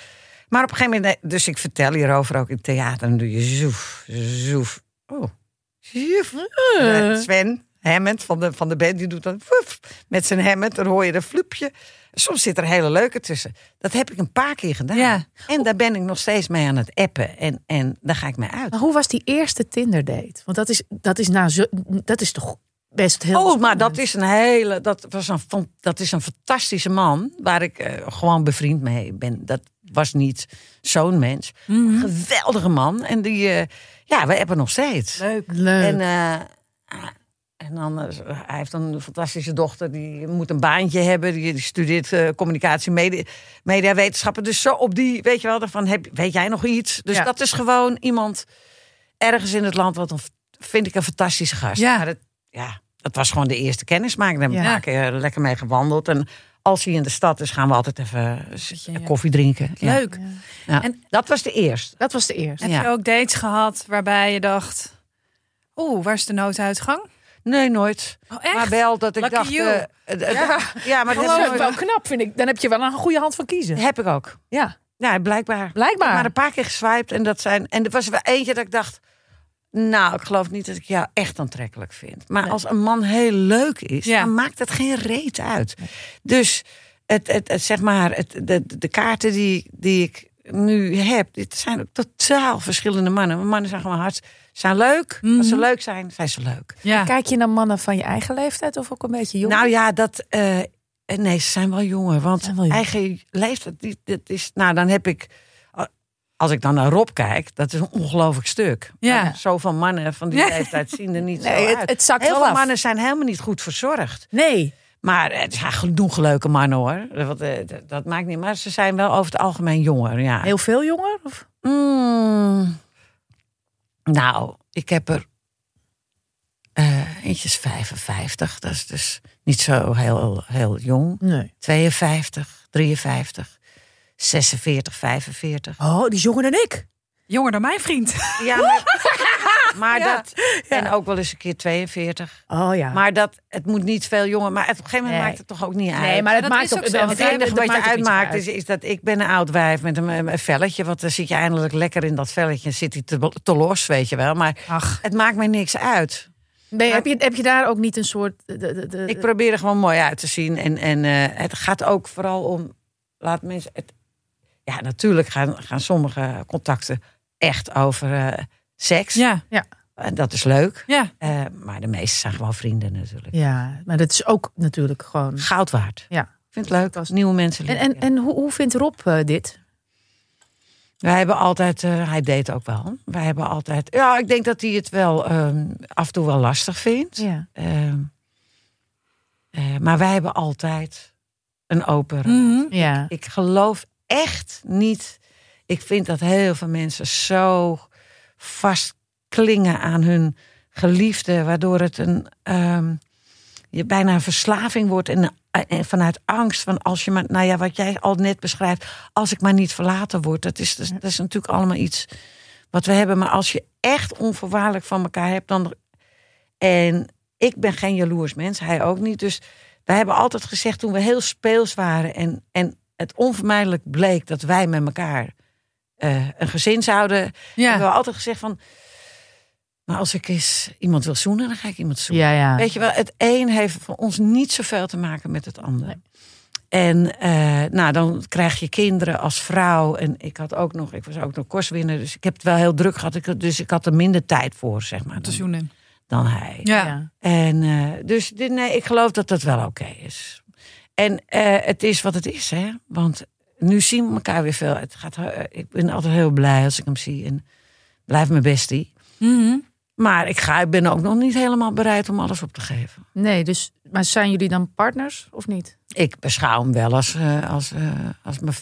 Maar op een gegeven moment. Dus ik vertel hierover ook in het theater. Dan doe je zoef, zoef. Oh, zoef. Eh, Sven Hammond van de, van de band. Die doet dan woef, met zijn Hammond. Dan hoor je een floepje. Soms zit er hele leuke tussen. Dat heb ik een paar keer gedaan. Ja. En daar ben ik nog steeds mee aan het appen. En, en daar ga ik mee uit. Maar hoe was die eerste Tinder date? Want dat is, dat is, nou zo, dat is toch best heel Oh, maar dat is een hele, dat was een, dat is een fantastische man waar ik eh, gewoon bevriend mee ben. Dat was niet zo'n mens, Mhm. geweldige man en die, eh, ja, we hebben nog steeds. leuk. Leuk. En, eh, en dan, eh, hij heeft een fantastische dochter, die moet een baantje hebben, die, studeert eh, communicatie, media, mediawetenschappen. Dus zo op die, weet je wel, van heb, weet jij nog iets? Dus Ja. dat is gewoon iemand ergens in het land, wat een, vind ik een fantastische gast. Ja. Maar het, ja, dat was gewoon de eerste kennismaking. Daar heb ik Ja. een paar keer lekker mee gewandeld. En als hij in de stad is, gaan we altijd even koffie drinken. Leuk. Ja. En- dat was de eerste. Dat was de eerste. Heb je ook dates gehad waarbij je dacht... Oeh, waar is de nooduitgang? Nee, nooit. Oh, echt? Maar wel dat ik Lucky dacht. eh, eh, ja, maar dat Dat is wel knap, vind ik. Dan heb je wel een goede hand van kiezen. heb ik ook. Ja, Ja, blijkbaar. blijkbaar. Maar een paar keer geswiped en dat zijn. En er was wel eentje dat ik dacht. Nou, ik geloof niet dat ik jou echt aantrekkelijk vind. Maar Nee. als een man heel leuk is, Ja. dan maakt het geen reet uit. Dus het, het, het, zeg maar, het, de, de kaarten die, die ik nu heb, dit zijn ook totaal verschillende mannen. Maar mannen zijn gewoon hard, zijn leuk. Als ze Mhm. leuk zijn, zijn ze leuk. Ja. Kijk je naar mannen van je eigen leeftijd of ook een beetje jong? Nou ja, dat. eh, nee, ze zijn wel jonger. Want wel eigen leeftijd, die, dat is. Nou, dan heb ik. Als ik dan naar Rob kijk, dat is een ongelooflijk stuk. Ja. Maar Zoveel mannen van die leeftijd zien er niet Nee, zo het- uit. het zakt Heel wel veel af. mannen zijn helemaal niet goed verzorgd. Nee. Maar het zijn genoeg leuke mannen hoor. Dat, eh, dat, dat maakt niet. Maar ze zijn wel over het algemeen jonger. Ja. Heel veel jonger? Of? Mm. nou, ik heb er eh eentje is 55. Dat is dus niet zo heel, heel jong. Nee. 52, 53, 46, 45. Oh, die is jonger dan ik. Jonger dan mijn vriend. Ja, maar, maar Ja, dat. En ook wel eens een keer 42. Oh ja. Maar dat, het moet niet veel jonger. Maar op een gegeven moment Nee. maakt het toch ook niet uit. nee, maar het dat maakt is ook, zo. het enige wat je uitmaakt uit. is, is dat ik ben een oud wijf met een, een velletje. Want dan zit je eindelijk lekker in dat velletje. Zit hij te, te los, weet je wel. Maar Ach. het maakt mij niks uit. Heb, je, heb je daar ook niet een soort... De, de, de, Ik probeer er gewoon mooi uit te zien. En, en eh, het gaat ook vooral om. Laat mensen. Het, ja, natuurlijk gaan, gaan sommige contacten echt over eh, seks. Ja, En dat is leuk. ja. Eh, maar de meeste zijn gewoon vrienden natuurlijk. Ja, maar dat is ook natuurlijk gewoon... Goud waard. Ja. Ik vind het leuk als nieuwe mensen En, leren en, kennen. en hoe, hoe vindt Rob eh, dit? Wij hebben altijd, eh, hij deed ook wel. Wij hebben altijd, ja, ik denk dat hij het wel ehm, af en toe wel lastig vindt. Ja. Ehm, eh, maar wij hebben altijd een open. Mhm. Ja. Ik geloof echt niet. Ik vind dat heel veel mensen zo vastklingen aan hun geliefde, waardoor het een, ehm, je bijna een verslaving wordt. En, en vanuit angst van als je maar, nou ja, wat jij al net beschrijft, als ik maar niet verlaten word. Dat is, dat, is- dat is natuurlijk allemaal iets wat we hebben. Maar als je echt onvoorwaardelijk van elkaar hebt, dan. En ik ben geen jaloers mens, hij ook niet. Dus wij hebben altijd gezegd toen we heel speels waren en, en het onvermijdelijk bleek dat wij met elkaar eh, een gezin zouden. Ja. Hebben we altijd gezegd van. Maar als ik eens iemand wil zoenen, dan ga ik iemand zoenen. Ja, ja. Weet je wel, het een heeft voor ons niet zoveel te maken met het ander. En eh, nou, dan krijg je kinderen als vrouw. En ik had ook nog, ik was ook nog kostwinner. Dus ik heb het wel heel druk gehad. Ik, dus ik had er minder tijd voor, zeg maar, Te dan, zoenen. dan hij. Ja. Ja. En eh, dus dit- nee, ik geloof dat dat wel oké is. En eh, het is wat het is, hè? Want nu zien we elkaar weer veel. Het gaat, eh, ik ben altijd heel blij als ik hem zie. En blijf mijn bestie. Mhm. Maar ik, ga, ik ben ook nog niet helemaal bereid om alles op te geven. Nee, dus, maar zijn jullie dan partners of niet? Ik beschouw hem wel als, eh, als, eh, als mijn,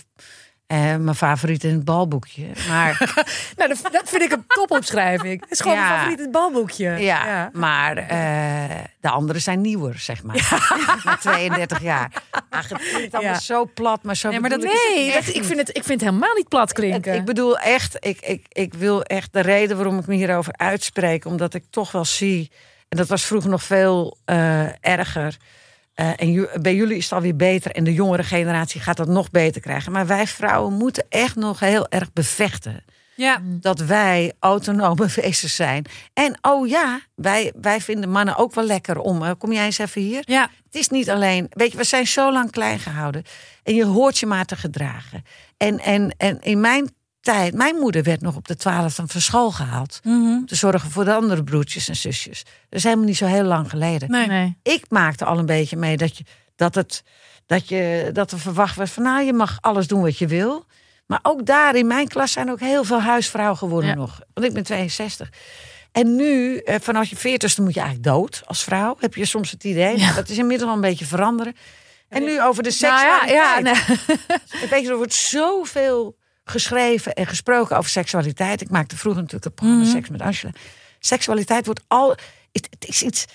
eh, mijn favoriet in het balboekje. Maar, Nou, dat, dat vind ik een topopschrijving. Het is gewoon Ja. mijn favoriet het balboekje. ja, maar eh, de anderen zijn nieuwer, zeg maar. Na 32 jaar. Ach, het klinkt allemaal zo plat, maar zo Nee, maar dat ik Nee, echt dat, ik, vind het, ik vind het helemaal niet plat Het- klinken. ik bedoel echt, ik, ik, ik wil echt de reden waarom ik me hierover uitspreek, omdat ik toch wel zie, en dat was vroeger nog veel eh, erger. Eh, en bij jullie is het alweer beter en de jongere generatie gaat dat nog beter krijgen. Maar wij vrouwen moeten echt nog heel erg bevechten Ja. dat wij autonome wezens zijn. En oh ja, wij, wij vinden mannen ook wel lekker om. kom jij eens even hier? Ja. Het is niet alleen, weet je, we zijn zo lang klein gehouden. En je hoort je maar te gedragen. En, en, en in mijn tijd, mijn moeder werd nog op de twaalfde van school gehaald. Mhm. Om te zorgen voor de andere broertjes en zusjes. Dat is helemaal niet zo heel lang geleden. Nee. Nee. Ik maakte al een beetje mee dat, je, dat, het, dat, je, dat er verwacht werd van, nou, je mag alles doen wat je wil. Maar ook daar in mijn klas zijn ook heel veel huisvrouwen geworden Ja. nog. Want ik ben 62. En nu, eh, vanaf je 40ste moet je eigenlijk dood als vrouw. Heb je soms het idee. Dat is inmiddels al een beetje veranderen. En nu over de Nou ja, ja, nee. Weet je, er wordt zoveel geschreven en gesproken over seksualiteit. Ik maakte vroeger natuurlijk het programma Seks met Angela. Seksualiteit wordt al... Het, het is iets...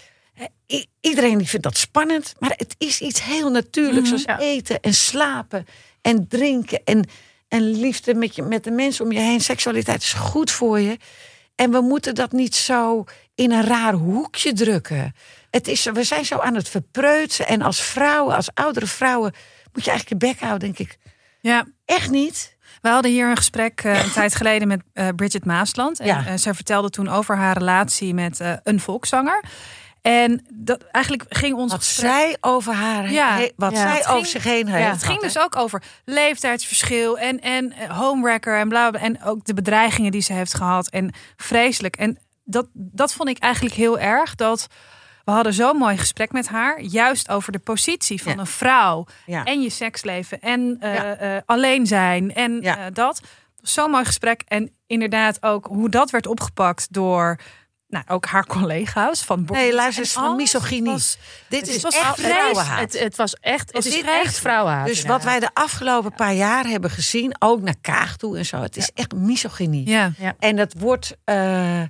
i- Iedereen die vindt dat spannend, maar het is iets heel natuurlijks. Zoals ja. eten en slapen en drinken en, en liefde met, je, met de mensen om je heen. Seksualiteit is goed voor je. En we moeten dat niet zo in een raar hoekje drukken. Het is, we zijn zo aan het verpreutsen. En als vrouwen, als oudere vrouwen, moet je eigenlijk je bek houden, denk ik. Ja. Echt niet. We hadden hier een gesprek eh, een tijd geleden met eh, Bridget Maasland. En Ja. eh, zij vertelde toen over haar relatie met een volkszanger. En dat eigenlijk ging ons Wat gesprek- zij over haar, Ja, he- wat ja. zij Het over ging- zich heen heeft. ja, Het ging dus ook over leeftijdsverschil en, en homewrecker en bla, bla En ook de bedreigingen die ze heeft gehad. En vreselijk. En dat, dat vond ik eigenlijk heel erg. Dat we hadden zo'n mooi gesprek met haar. Juist over de positie van Ja. een vrouw. Ja. En je seksleven. En eh, Ja. eh, alleen zijn. En Ja. eh, dat. Zo'n mooi gesprek. En inderdaad ook hoe dat werd opgepakt door... Nou, ook haar collega's van Nee, luister eens En van misogynie. was- Dit het is was echt vrouwenhaat. Het, het was echt, het is echt echt? vrouwenhaat. Dus wat wij de afgelopen paar jaar hebben gezien, ook naar Kaag toe en zo, het is echt misogynie. Ja. En dat wordt. eh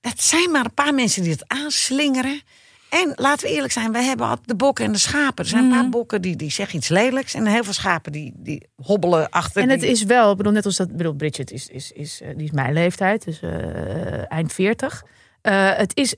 het zijn maar een paar mensen die het aanslingeren. En laten we eerlijk zijn, wij hebben al de bokken en de schapen. Er zijn een paar bokken die, die zeggen iets lelijks. En heel veel schapen die, die hobbelen achter. En het die- is wel, bedoel, net als dat, bedoel, Bridget is, is, is, eh, die is mijn leeftijd, dus eh, eind 40. Eh, het is,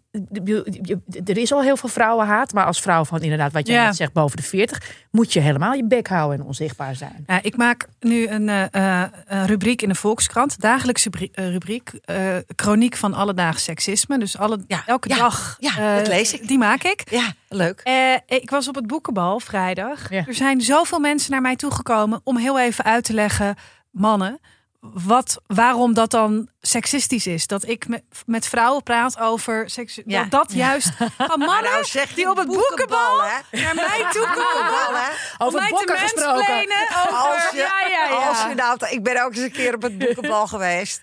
er is al heel veel vrouwenhaat, maar als vrouw van inderdaad, wat jij Ja. net zegt, boven de 40, moet je helemaal je bek houden en onzichtbaar zijn. Ja, ik maak nu een, eh, eh, een rubriek in de Volkskrant. Dagelijkse bri- rubriek. eh chroniek van alledaags seksisme. Dus alle, Ja, elke ja, dag. ja, eh, dat lees ik. Die maak ik. Ja, leuk. Eh, ik was op het boekenbal vrijdag. Ja. Er zijn zoveel mensen naar mij toegekomen om heel even uit te leggen, mannen, wat, waarom dat dan seksistisch is. Dat ik met, met vrouwen praat over seks. Ja. Dat, dat juist van mannen nou zeg die op het boekenbal, naar mij toe komen. Over mij bokken gesproken. over... Als je, ja, ja, ja. Als je nou, ik ben ook eens een keer op het boekenbal geweest.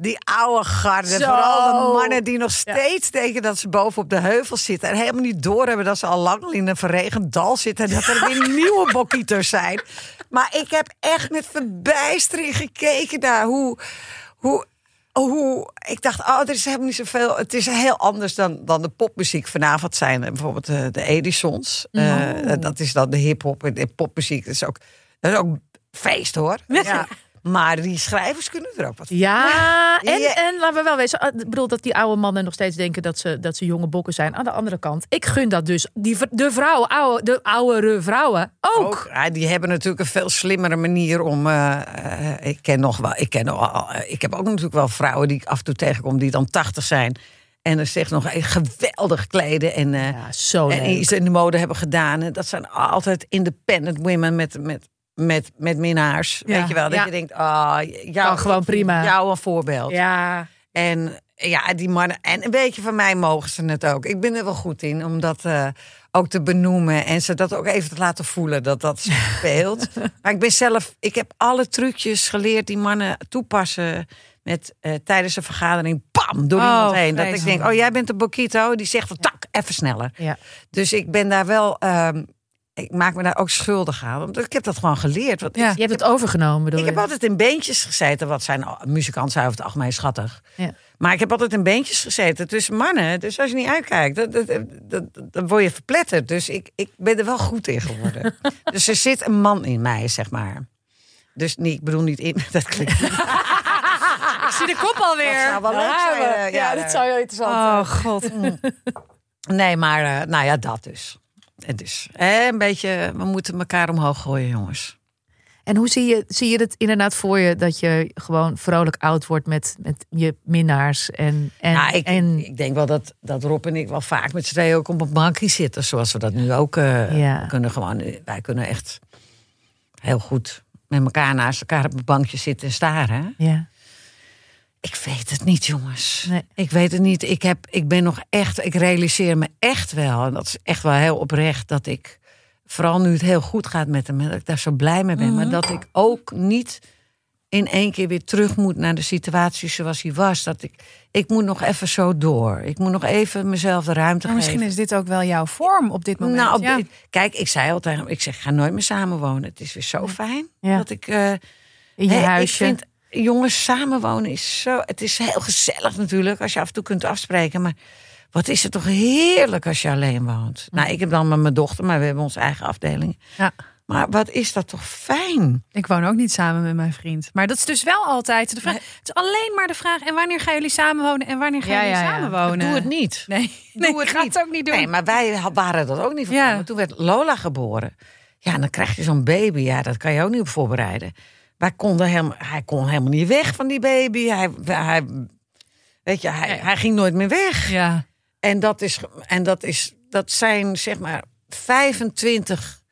Die oude garde, Zo. vooral de mannen die nog steeds denken dat ze boven op de heuvel zitten. En helemaal niet doorhebben dat ze al lang in een verregend dal zitten. En dat er weer nieuwe bokkieters zijn. Maar ik heb echt met verbijstering gekeken naar hoe, hoe Oh, ik dacht, oh, er is helemaal niet zoveel. Het is heel anders dan, dan de popmuziek. Vanavond zijn er bijvoorbeeld eh, de Edisons. Eh, dat is dan de hip-hop en de popmuziek. Dat is ook, dat is ook feest hoor. Ja. Maar die schrijvers kunnen er ook wat van. Ja, en, Ja. en laten we wel wezen. ah, Ik bedoel dat die oude mannen nog steeds denken dat ze, dat ze jonge bokken zijn. Aan de andere kant, ik gun dat dus. Die, de vrouwen, oude, de oudere vrouwen ook. Ook, ja, die hebben natuurlijk een veel slimmere manier om. eh, eh, ik ken nog wel. Ik, ken eh, ik heb ook natuurlijk wel vrouwen die ik af en toe tegenkom die dan 80 zijn. En er zich nog geweldig kleden. En, Ja, zo en iets in de mode hebben gedaan. En dat zijn altijd independent women met, met, met, met minnaars. Ja, Weet je wel? Dat ja. je denkt, ah, jou, gewoon prima. Jou een voorbeeld. Ja, En ja, die mannen. En een beetje van mij mogen ze het ook. Ik ben er wel goed in om dat eh, ook te benoemen. En ze dat ook even te laten voelen dat dat speelt. maar ik ben zelf. Ik heb alle trucjes geleerd die mannen toepassen. Met eh, tijdens een vergadering, pam, door Oh, iemand heen. Dat ik denk, oh, jij bent een Bokito. Die zegt, van, tak, even sneller. ja. Dus ik ben daar wel. ehm, ik maak me daar ook schuldig aan. Want ik heb dat gewoon geleerd. Want Ja. ik, Je hebt het overgenomen, bedoel ik heb je? altijd in beentjes gezeten. Wat zijn muzikanten zijn over het algemeen schattig. Ja. Maar ik heb altijd in beentjes gezeten tussen mannen. Dus als je niet uitkijkt, dan, dan, dan, dan word je verpletterd. Dus ik, ik ben er wel goed in geworden. dus er zit een man in mij, zeg maar. Dus niet, ik bedoel niet in. Dat klinkt. Ik zie de kop alweer. Dat zou wel leuk zijn. eh, ja, dat zou heel interessant zijn. Oh god. Nee, maar eh, nou ja, dat dus. En dus eh, een beetje, we moeten elkaar omhoog gooien, jongens. En hoe zie je, zie je het inderdaad voor je dat je gewoon vrolijk oud wordt met, met je minnaars? En, en, nou, ik, en ik denk wel dat, dat Rob en ik wel vaak met z'n tweeën ook op een bankje zitten. Zoals we dat nu ook eh, Ja. kunnen. Gewoon, wij kunnen echt heel goed met elkaar naast elkaar op een bankje zitten en staren. ja. Ik weet het niet, jongens. Nee. Ik weet het niet. Ik, heb, ik ben nog echt, ik realiseer me echt wel, en dat is echt wel heel oprecht, dat ik, vooral nu het heel goed gaat met hem, dat ik daar zo blij mee ben. Mhm. Maar dat ik ook niet in één keer weer terug moet naar de situatie zoals hij was. Dat ik, ik moet nog even zo door. Ik moet nog even mezelf de ruimte Maar misschien geven. is dit ook wel jouw vorm op dit moment. Nou, op ja. dit- kijk, ik zei altijd, ik zeg, ga nooit meer samenwonen. Het is weer zo fijn Ja. dat ik. eh, in je huisje. Ik vind, jongens, samenwonen is zo. Het is heel gezellig natuurlijk als je af en toe kunt afspreken. Maar wat is het toch heerlijk als je alleen woont? Nou, ik heb dan met mijn dochter, maar we hebben onze eigen afdeling. Ja. Maar wat is dat toch fijn? Ik woon ook niet samen met mijn vriend. Maar dat is dus wel altijd de vraag. Het is alleen maar de vraag: en wanneer gaan jullie samenwonen en wanneer gaan Ja, jullie ja, samenwonen? Doe het niet. Nee, Doe het ik ga niet. het ook niet doen. Nee, maar wij waren dat ook niet van. Maar toen werd Lola geboren. Ja, en dan krijg je zo'n baby. Ja, dat kan je ook niet op voorbereiden. Wij konden hem, hij kon helemaal niet weg van die baby. Hij, hij, weet je, hij, hij ging nooit meer weg. Ja. En dat, is, en dat, is, dat zijn zeg maar 25,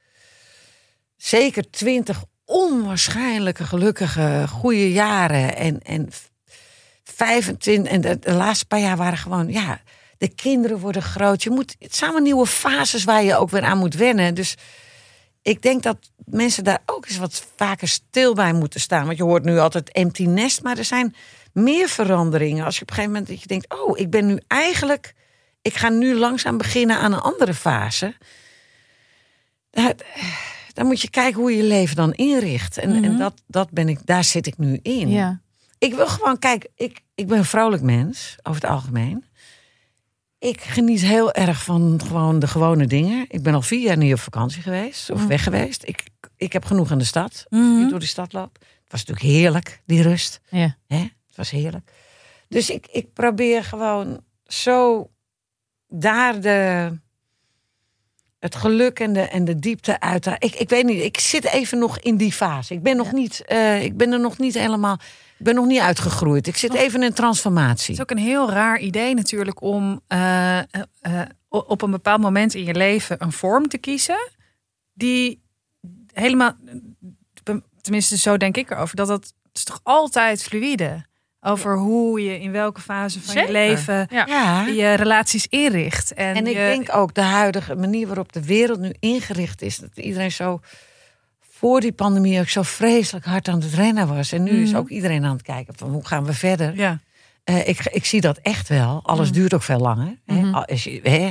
zeker 20 onwaarschijnlijke gelukkige goede jaren. En, en 25, en de, de laatste paar jaar waren gewoon, ja, de kinderen worden groot. Je moet, het zijn allemaal nieuwe fases waar je ook weer aan moet wennen. Dus ik denk dat mensen daar ook eens wat vaker stil bij moeten staan. Want je hoort nu altijd empty nest, maar er zijn meer veranderingen. Als je op een gegeven moment dat je denkt, oh, ik ben nu eigenlijk, ik ga nu langzaam beginnen aan een andere fase. Daar, dan moet je kijken hoe je je leven dan inricht. En, en dat, dat ben ik, daar zit ik nu in. ja. Ik wil gewoon, kijk, ik, ik ben een vrouwelijk mens, over het algemeen. Ik geniet heel erg van gewoon de gewone dingen. Ik ben al vier jaar niet op vakantie geweest, of weg geweest. Ik, ik heb genoeg in de stad, als ik door de stad loop. Het was natuurlijk heerlijk, die rust. Ja. Hè? Het was heerlijk. Dus ik, ik probeer gewoon zo daar de, het geluk en de, en de diepte uit te... Ik, ik weet niet, ik zit even nog in die fase. Ik ben, nog niet, eh, ik ben er nog niet helemaal... Ik ben nog niet uitgegroeid. Ik zit even in transformatie. Het is ook een heel raar idee natuurlijk om eh, eh, op een bepaald moment in je leven een vorm te kiezen die helemaal, tenminste zo denk ik erover, dat dat is toch altijd fluïde over hoe je in welke fase van je leven Ja. Je relaties inricht. En, En ik je- denk ook de huidige manier waarop de wereld nu ingericht is. Dat iedereen zo voor die pandemie ook zo vreselijk hard aan het rennen was. En nu is ook iedereen aan het kijken van hoe gaan we verder. ja. Eh, ik, ik zie dat echt wel. Alles duurt ook veel langer. Hè? Als je, hè?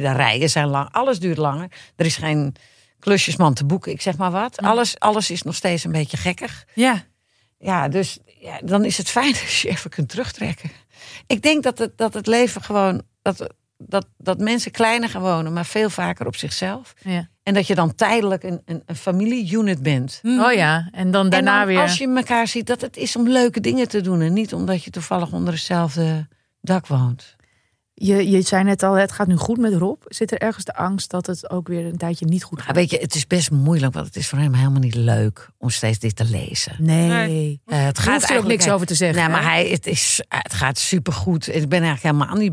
De rijen zijn lang. Alles duurt langer. Er is geen klusjesman te boeken, ik zeg maar wat. Alles, alles is nog steeds een beetje gekkig. ja. Ja, dus ja, dan is het fijn als je even kunt terugtrekken. Ik denk dat het, dat het leven gewoon. Dat, dat, dat mensen kleiner gaan wonen, maar veel vaker op zichzelf. Ja. En dat je dan tijdelijk een, een, een familie-unit bent. Oh ja, en dan daarna en dan, weer. als je elkaar ziet, dat het is om leuke dingen te doen. En niet omdat je toevallig onder hetzelfde dak woont. Je, je zei net al, het gaat nu goed met Rob. Zit er ergens de angst dat het ook weer een tijdje niet goed gaat? weet je, het is best moeilijk, want het is voor hem helemaal niet leuk om steeds dit te lezen. Nee. Nee. Eh, het Daar gaat hoeft er ook eigenlijk- niks over te zeggen. Nee, maar hij, het, is, het gaat supergoed. Ik ben eigenlijk helemaal niet...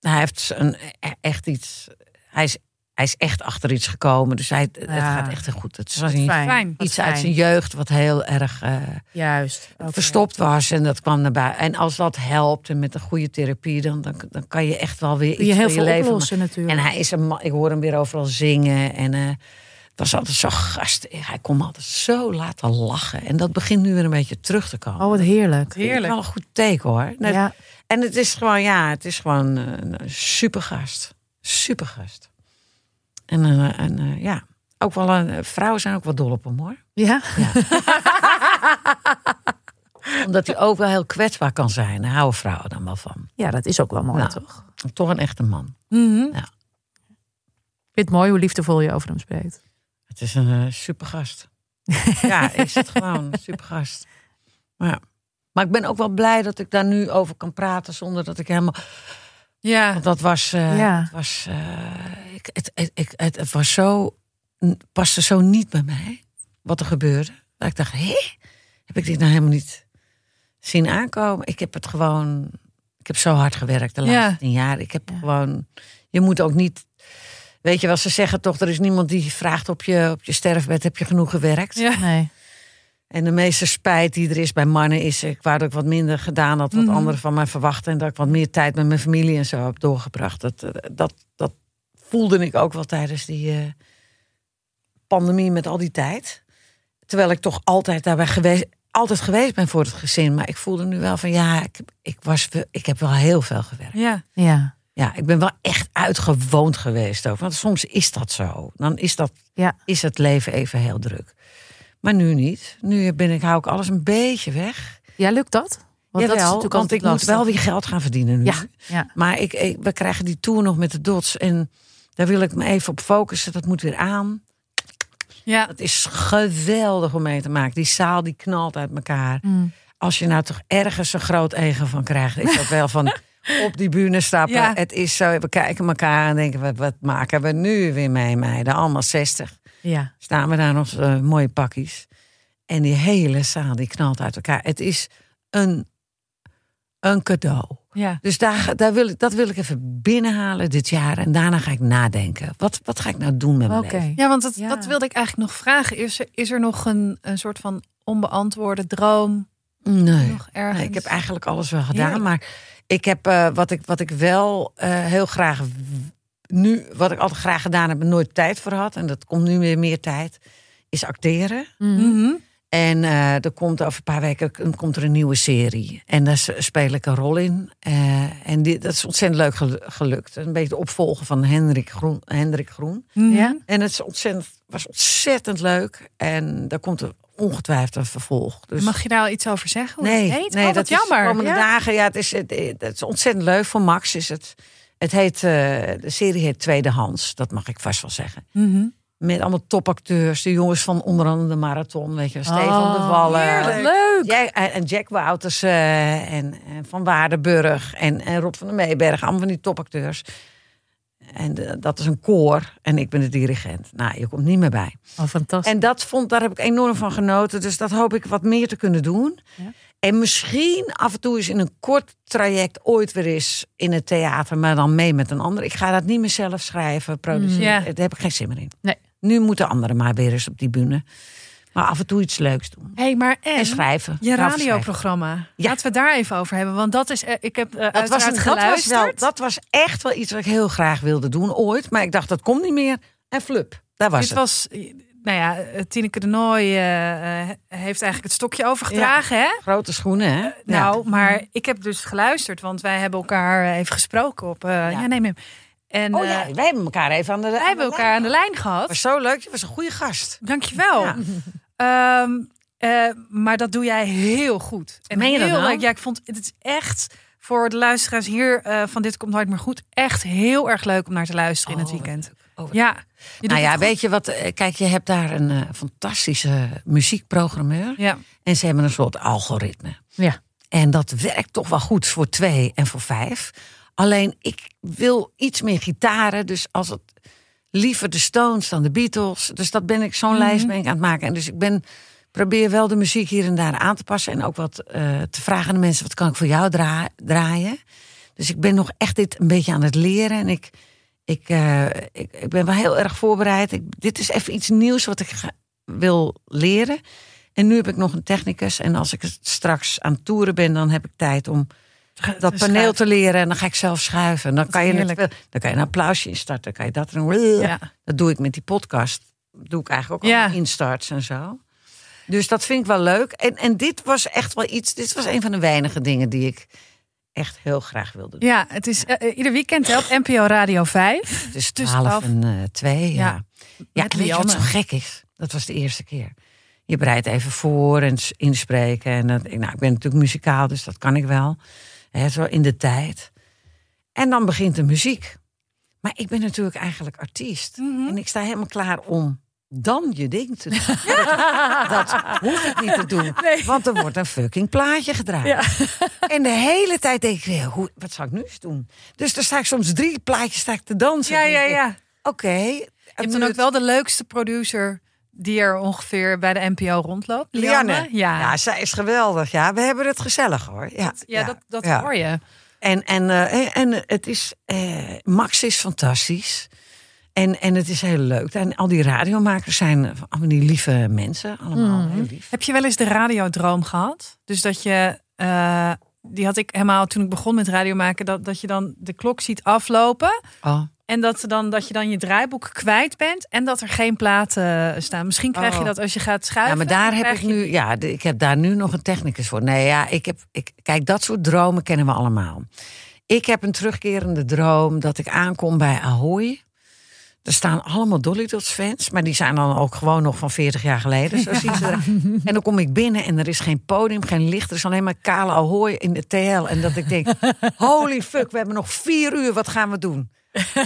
Hij heeft een, e- echt iets... Hij is, hij is echt achter iets gekomen. Dus hij, het Ja. gaat echt heel goed. Het is Wat een- fijn. Iets uit zijn jeugd wat heel erg eh, Juist. Verstopt was. En dat kwam naar buiten. En als dat helpt en met een goede therapie... dan, dan, dan kan je echt wel weer je iets heel van je veel leven oplossen natuurlijk. En hij is een man, ik hoor hem weer overal zingen. En eh, het was altijd zo gast. Hij kon me altijd zo laten lachen. En dat begint nu weer een beetje terug te komen. Oh, wat heerlijk. Dat is Heerlijk. wel een goed teken hoor. Ja. En het is gewoon, ja, het is gewoon een super gast. En, eh, en eh, ja, ook wel een, vrouwen zijn ook wel dol op hem hoor. Ja? Omdat hij ook wel heel kwetsbaar kan zijn. Daar houden vrouwen dan wel van. ja, dat is ook wel mooi, Nou. toch? Toch een echte man. Mhm. Ik vind het mooi hoe liefdevol je over hem spreekt. Het is een eh, super gast. ja, is het gewoon een super gast. Maar, ja. maar ik ben ook wel blij dat ik daar nu over kan praten zonder dat ik helemaal. Ja. Want dat was. eh, Ja. het, was eh, ik, het, het, ik- het, het was zo. paste zo niet bij mij. Wat er gebeurde. Dat ik dacht: hé, heb ik dit nou helemaal niet zien aankomen? Ik heb het gewoon. Ik heb zo hard gewerkt de Ja. laatste tien jaar. Ik heb Ja. gewoon. Je moet ook niet. Weet je wel, ze zeggen toch: er is niemand die vraagt op je, op je sterfbed: heb je genoeg gewerkt? Ja. Nee. En de meeste spijt die er is bij mannen is, ik waar dat ik wat minder gedaan had, wat Mhm. anderen van mij verwachten. En dat ik wat meer tijd met mijn familie en zo heb doorgebracht. Dat, eh, dat, dat voelde ik ook wel tijdens die eh, pandemie met al die tijd. Terwijl ik toch altijd daarbij geweest, altijd geweest ben voor het gezin. Maar ik voelde nu wel van ja, ik, ik, was, ik heb wel heel veel gewerkt. Ja. Ja. Ja, ik ben wel echt uitgewoond geweest ook. Want soms is dat zo. Dan is, dat, Ja. is het leven even heel druk. Maar nu niet. Nu ben ik, hou ik alles een beetje weg. Ja, lukt dat? Want dat is natuurlijk want ik moet wel weer geld gaan verdienen nu. Ja, ja. Maar ik, ik- we krijgen die tour nog met de dots. En daar wil ik me even op focussen. Dat moet weer aan. Ja. Het is geweldig om mee te maken. Die zaal die knalt uit elkaar. Mm. Als je nou toch ergens een groot ego van krijgt, is dat wel van op die bühne stappen. Ja. Het is zo, we kijken elkaar en denken, wat, wat maken we nu weer mee, meiden? Allemaal 60. Ja. Staan we daar nog eh, mooie pakjes. En die hele zaal die knalt uit elkaar. Het is een, een cadeau. Ja. Dus daar, daar wil ik, dat wil ik even binnenhalen dit jaar. En daarna ga ik nadenken. Wat, wat ga ik nou doen met mijn Oké. leven? Ja, want dat, Ja. dat wilde ik eigenlijk nog vragen. Is er, is er nog een, een soort van onbeantwoorde droom? Nee. Nog ergens? Nee, ik heb eigenlijk alles wel gedaan. Maar ik heb eh, wat, ik, wat ik wel eh, heel graag nu, wat ik altijd graag gedaan heb, nooit tijd voor had. En dat komt nu weer meer tijd. Is acteren. Mhm. Mhm. En eh, er komt over een paar weken komt er een nieuwe serie. En daar speel ik een rol in. Eh, en dit, dat is ontzettend leuk gelu- gelukt. Een beetje de opvolger van Hendrik Groen. Hendrik Groen. Mhm. Ja? En het is ontzettend, was ontzettend leuk. En daar komt er ongetwijfeld een vervolg. Dus Mag je daar al iets over zeggen? Hoe nee, het heet? nee oh, wat dat jammer. is de komende Ja. dagen. Ja, het is, het, het is ontzettend leuk. Voor Max is het. Het heet, eh, de serie heet Tweedehands. Dat mag ik vast wel zeggen. Mhm. Met allemaal topacteurs. De jongens van onder andere de Marathon. Weet je, Stefan Oh, de Wallen. heerlijk. Leuk. Jack, en en Jack Wouters eh, en, en Van Waardenburg en, en Rob van der Meeberg. Allemaal van die topacteurs. En eh, dat is een koor. En ik ben de dirigent. Nou, je komt niet meer bij. Oh, fantastisch. En dat vond, daar heb ik enorm van genoten. Dus dat hoop ik wat meer te kunnen doen. Ja. En misschien af en toe eens in een kort traject ooit weer eens in het theater, maar dan mee met een ander. Ik ga dat niet meer zelf schrijven, produceren. Ja. Daar heb ik geen zin meer in. Nee. Nu moeten anderen maar weer eens op die bühne. Maar af en toe iets leuks doen. hey, maar en, En schrijven. je radioprogramma. Ja. Laten we het daar even over hebben. Want dat is, eh, ik heb eh Dat was, dat, was geluisterd. wel, dat was echt wel iets wat ik heel graag wilde doen ooit. Maar ik dacht, dat komt niet meer. En flup, daar was Dit het. was, nou ja, eh, Tineke de Nooi eh, eh, heeft eigenlijk het stokje overgedragen, hè? Grote schoenen, hè? Nou, maar ik heb dus geluisterd, want wij hebben elkaar even gesproken op. eh, ja. nee, nee. En Oh ja, wij hebben elkaar even aan de wij hebben elkaar aan de lijn gehad. was zo leuk. Je was een goede gast. Dankjewel. Ja. Eh, maar dat doe jij heel goed. En Meen je dat heel nou? leuk. Ja, ik vond het is echt voor de luisteraars hier van Dit Komt Nooit Meer Goed. Echt heel erg leuk om naar te luisteren in het Oh, weekend. Oh, Ja. Je nou ja, weet je wat? eh, Kijk, je hebt daar een eh, fantastische muziekprogrammeur. Ja. En ze hebben een soort algoritme. Ja. En dat werkt toch wel goed voor twee en voor vijf. Alleen ik wil iets meer gitaren. Dus als het liever de Stones dan de Beatles. Dus dat ben ik, zo'n Mhm. lijst ben ik aan het maken. En dus ik ben, probeer wel de muziek hier en daar aan te passen. En ook wat eh, te vragen aan de mensen, wat kan ik voor jou dra- draaien? Dus ik ben nog echt dit een beetje aan het leren. En ik, ik, eh, ik, ik ben wel heel erg voorbereid. Ik, dit is even iets nieuws wat ik ga- wil leren. En nu heb ik nog een technicus. En als ik straks aan het toeren ben, dan heb ik tijd om dat paneel te leren. En dan ga ik zelf schuiven. En dan kan je, het, dan kan je een applausje instarten. Dan kan je dat doen. Ja. Dat doe ik met die podcast. Dat doe ik eigenlijk ook Ja. allemaal instarts en zo. Dus dat vind ik wel leuk. En, en dit was echt wel iets. Dit was een van de weinige dingen die ik echt heel graag wilde doen. Ja, het is eh, ieder weekend hè, op NPO Radio 5. Dus tussen 12 twaalf- en eh 2. Ja. Ja. Ja, weet je wat Lianne. zo gek is? Dat was de eerste keer. Je bereidt even voor en inspreken. En dat, nou, ik ben natuurlijk muzikaal, dus dat kan ik wel. Hè, zo in de tijd. En dan begint de muziek. Maar ik ben natuurlijk eigenlijk artiest. Mhm. En ik sta helemaal klaar om dan je ding te doen. dat hoef ik niet te doen. Want er wordt een fucking plaatje gedraaid. En de hele tijd denk ik weer, hoe, wat zou ik nu eens doen? Dus er sta ik soms drie plaatjes sta ik te dansen. Ja, ja, ja. Oké. Je hebt dan ook wel de leukste producer die er ongeveer bij de NPO rondloopt. Lianne. Ja. Ja. Ja, zij is geweldig. Ja, we hebben het gezellig hoor. Ja, ja, dat, dat ja. hoor je. En, en, eh, en het is, eh, Max is fantastisch. En, en het is heel leuk. En al die radiomakers zijn allemaal die lieve mensen. Allemaal Mhm. heel lief. Heb je wel eens de radiodroom gehad? Dus dat je, eh, die had ik helemaal toen ik begon met radio maken, dat, dat je dan de klok ziet aflopen. Oh. En dat, dan, dat je dan je draaiboek kwijt bent en dat er geen platen staan. Misschien krijg je Oh. dat als je gaat schuiven. Ja, maar daar heb ik je- nu, ja, ik heb daar nu nog een technicus voor. Nee, ja, ik heb, ik, kijk, dat soort dromen kennen we allemaal. Ik heb een terugkerende droom dat ik aankom bij Ahoy. Er staan allemaal Dolly Dots fans, maar die zijn dan ook gewoon nog van 40 jaar geleden. Zo zien ze eruit. En dan kom ik binnen en er is geen podium, geen licht. Er is alleen maar kale Ahoy in de TL. En dat ik denk, holy fuck, we hebben nog vier uur, wat gaan we doen?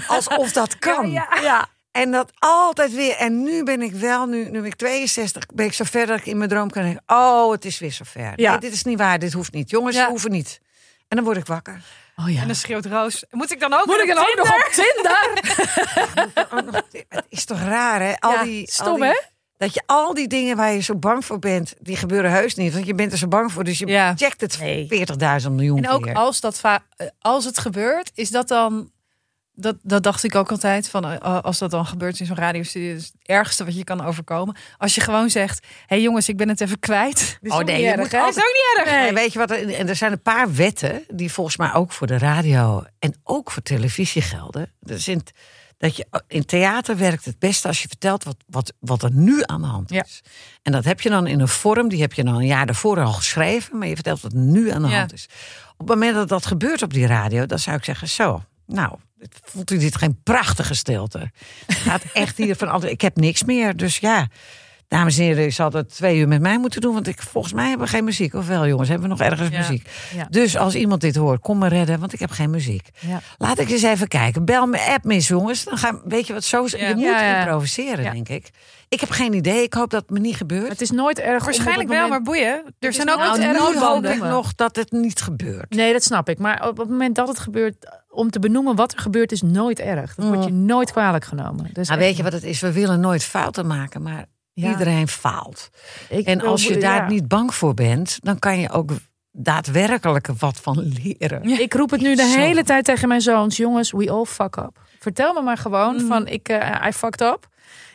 Alsof dat kan. Ja. En dat altijd weer. En nu ben ik wel, nu, nu ben ik 62, ben ik zo ver dat ik in mijn droom kan denken: Oh, het is weer zover. Ja. Nee, dit is niet waar, dit hoeft niet. Jongens, hoeven niet. En dan word ik wakker. Oh ja. En dan schreeuwt Roos. Moet ik dan ook Moet ik dan ook nog Tinder? op Tinder? Het is toch raar, hè? Al Ja, die, stom, al die- hè? Dat je al die dingen waar je zo bang voor bent, die gebeuren heus niet. Want je bent er zo bang voor, dus je Ja. checkt het Nee. 40.000 miljoen En ook keer. als, dat eh, als het gebeurt, is dat dan. Dat, dat dacht ik ook altijd. Van, eh, als dat dan gebeurt in zo'n radiostudio, is het ergste wat je kan overkomen. Als je gewoon zegt: Hé hey jongens, ik ben het even kwijt. Oh nee, je moet altijd- is ook niet erg. Nee, weet je wat? er- En er zijn een paar wetten die volgens mij ook voor de radio en ook voor televisie gelden. In, dat je, in theater werkt het beste als je vertelt wat, wat, wat er nu aan de hand is. Ja. En dat heb je dan in een vorm, die heb je dan een jaar daarvoor al geschreven, maar je vertelt wat nu aan de Ja. hand is. Op het moment dat dat gebeurt op die radio, dan zou ik zeggen: Zo, nou. Voelt u dit geen prachtige stilte? Het gaat echt hier van. Ik heb niks meer. Dus ja, dames en heren, ik zal dat twee uur met mij moeten doen. Want ik, volgens mij hebben we geen muziek. Of wel, jongens, hebben we nog ergens Ja. muziek? Ja. Dus als iemand dit hoort, kom me redden, want ik heb geen muziek. Ja. Laat ik eens even kijken. Bel me, app me eens, jongens. Dan gaan, weet je wat, zo, je moet improviseren, denk ik. Ik heb geen idee. Ik hoop dat het me niet gebeurt. Het is nooit erg. Waarschijnlijk wel, moment- maar boeien. Er zijn ook nou nu erg hoop banden. ik nog dat het niet gebeurt. Nee, dat snap ik. Maar op het moment dat het gebeurt, om te benoemen wat er gebeurt, is nooit erg. Dat wordt je nooit kwalijk genomen. Dus Nou, weet je wat het is? We willen nooit fouten maken, maar Ja. iedereen faalt. Ik En als je daar ja. niet bang voor bent, dan kan je ook daadwerkelijk wat van leren. Ik roep het nu de Zo. hele tijd tegen mijn zoons. Jongens, we all fuck up. Vertel me maar gewoon Mm. van ik eh I fucked up.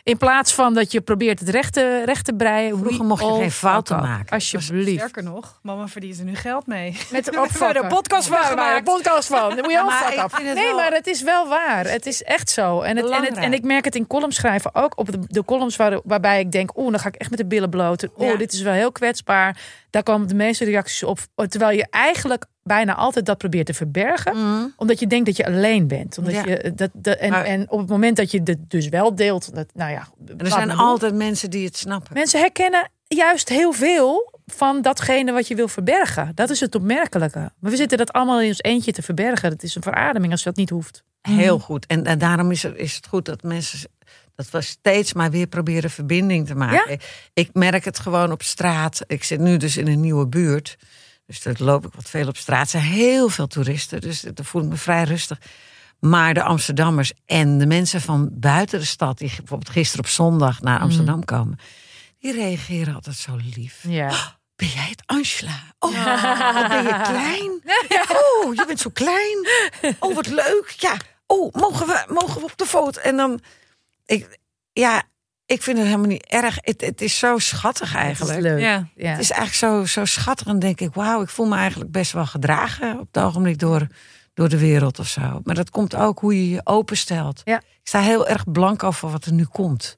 In plaats van dat je probeert het recht te, recht te breien. Vroeger mocht je geen fouten maken. Alsjeblieft. Sterker nog, mama verdient er nu geld mee. Met We hebben er een podcast van Ja, gemaakt. een podcast van. Dan moet je vind het Nee, wel- maar het is wel waar. Het is echt zo. En, het, en, het, Belangrijk. en ik merk het in columns schrijven ook. Op de, de columns waar, waarbij ik denk... oeh, dan ga ik echt met de billen bloot. Oeh, Ja. dit is wel heel kwetsbaar. Daar komen de meeste reacties op. Terwijl je eigenlijk bijna altijd dat probeert te verbergen. Mm. Omdat je denkt dat je alleen bent. Omdat Ja. je, dat, dat, en, Maar- en op het moment dat je het dus wel deelt... Dat, nou ja, En er zijn altijd mensen die het snappen. Mensen herkennen juist heel veel van datgene wat je wil verbergen. Dat is het opmerkelijke. Maar we zitten dat allemaal in ons eentje te verbergen. Dat is een verademing als dat niet hoeft. Heel goed. En, en daarom is is het goed dat mensen dat we steeds maar weer proberen verbinding te maken. Ik merk het gewoon op straat. Ik zit nu dus in een nieuwe buurt. Dus daar loop ik wat veel op straat. Er zijn heel veel toeristen. Dus daar voel ik me vrij rustig. Maar de Amsterdammers en de mensen van buiten de stad, die bijvoorbeeld gisteren op zondag naar Amsterdam komen, die reageren altijd zo lief. Ja. Ben jij het Angela? Oh, wat ben je klein? Oh, je bent zo klein. Oh, wat leuk. Ja. Oh, mogen we, mogen we op de foto? En dan, ik, ja, ik vind het helemaal niet erg. Het, het is zo schattig eigenlijk. Dat is leuk. Ja. Ja. Het is eigenlijk zo, zo schattig. En denk ik, wauw, ik voel me eigenlijk best wel gedragen op het ogenblik door, door de wereld of zo. Maar dat komt ook hoe je je openstelt. Ja. Ik sta heel erg blank voor wat er nu komt.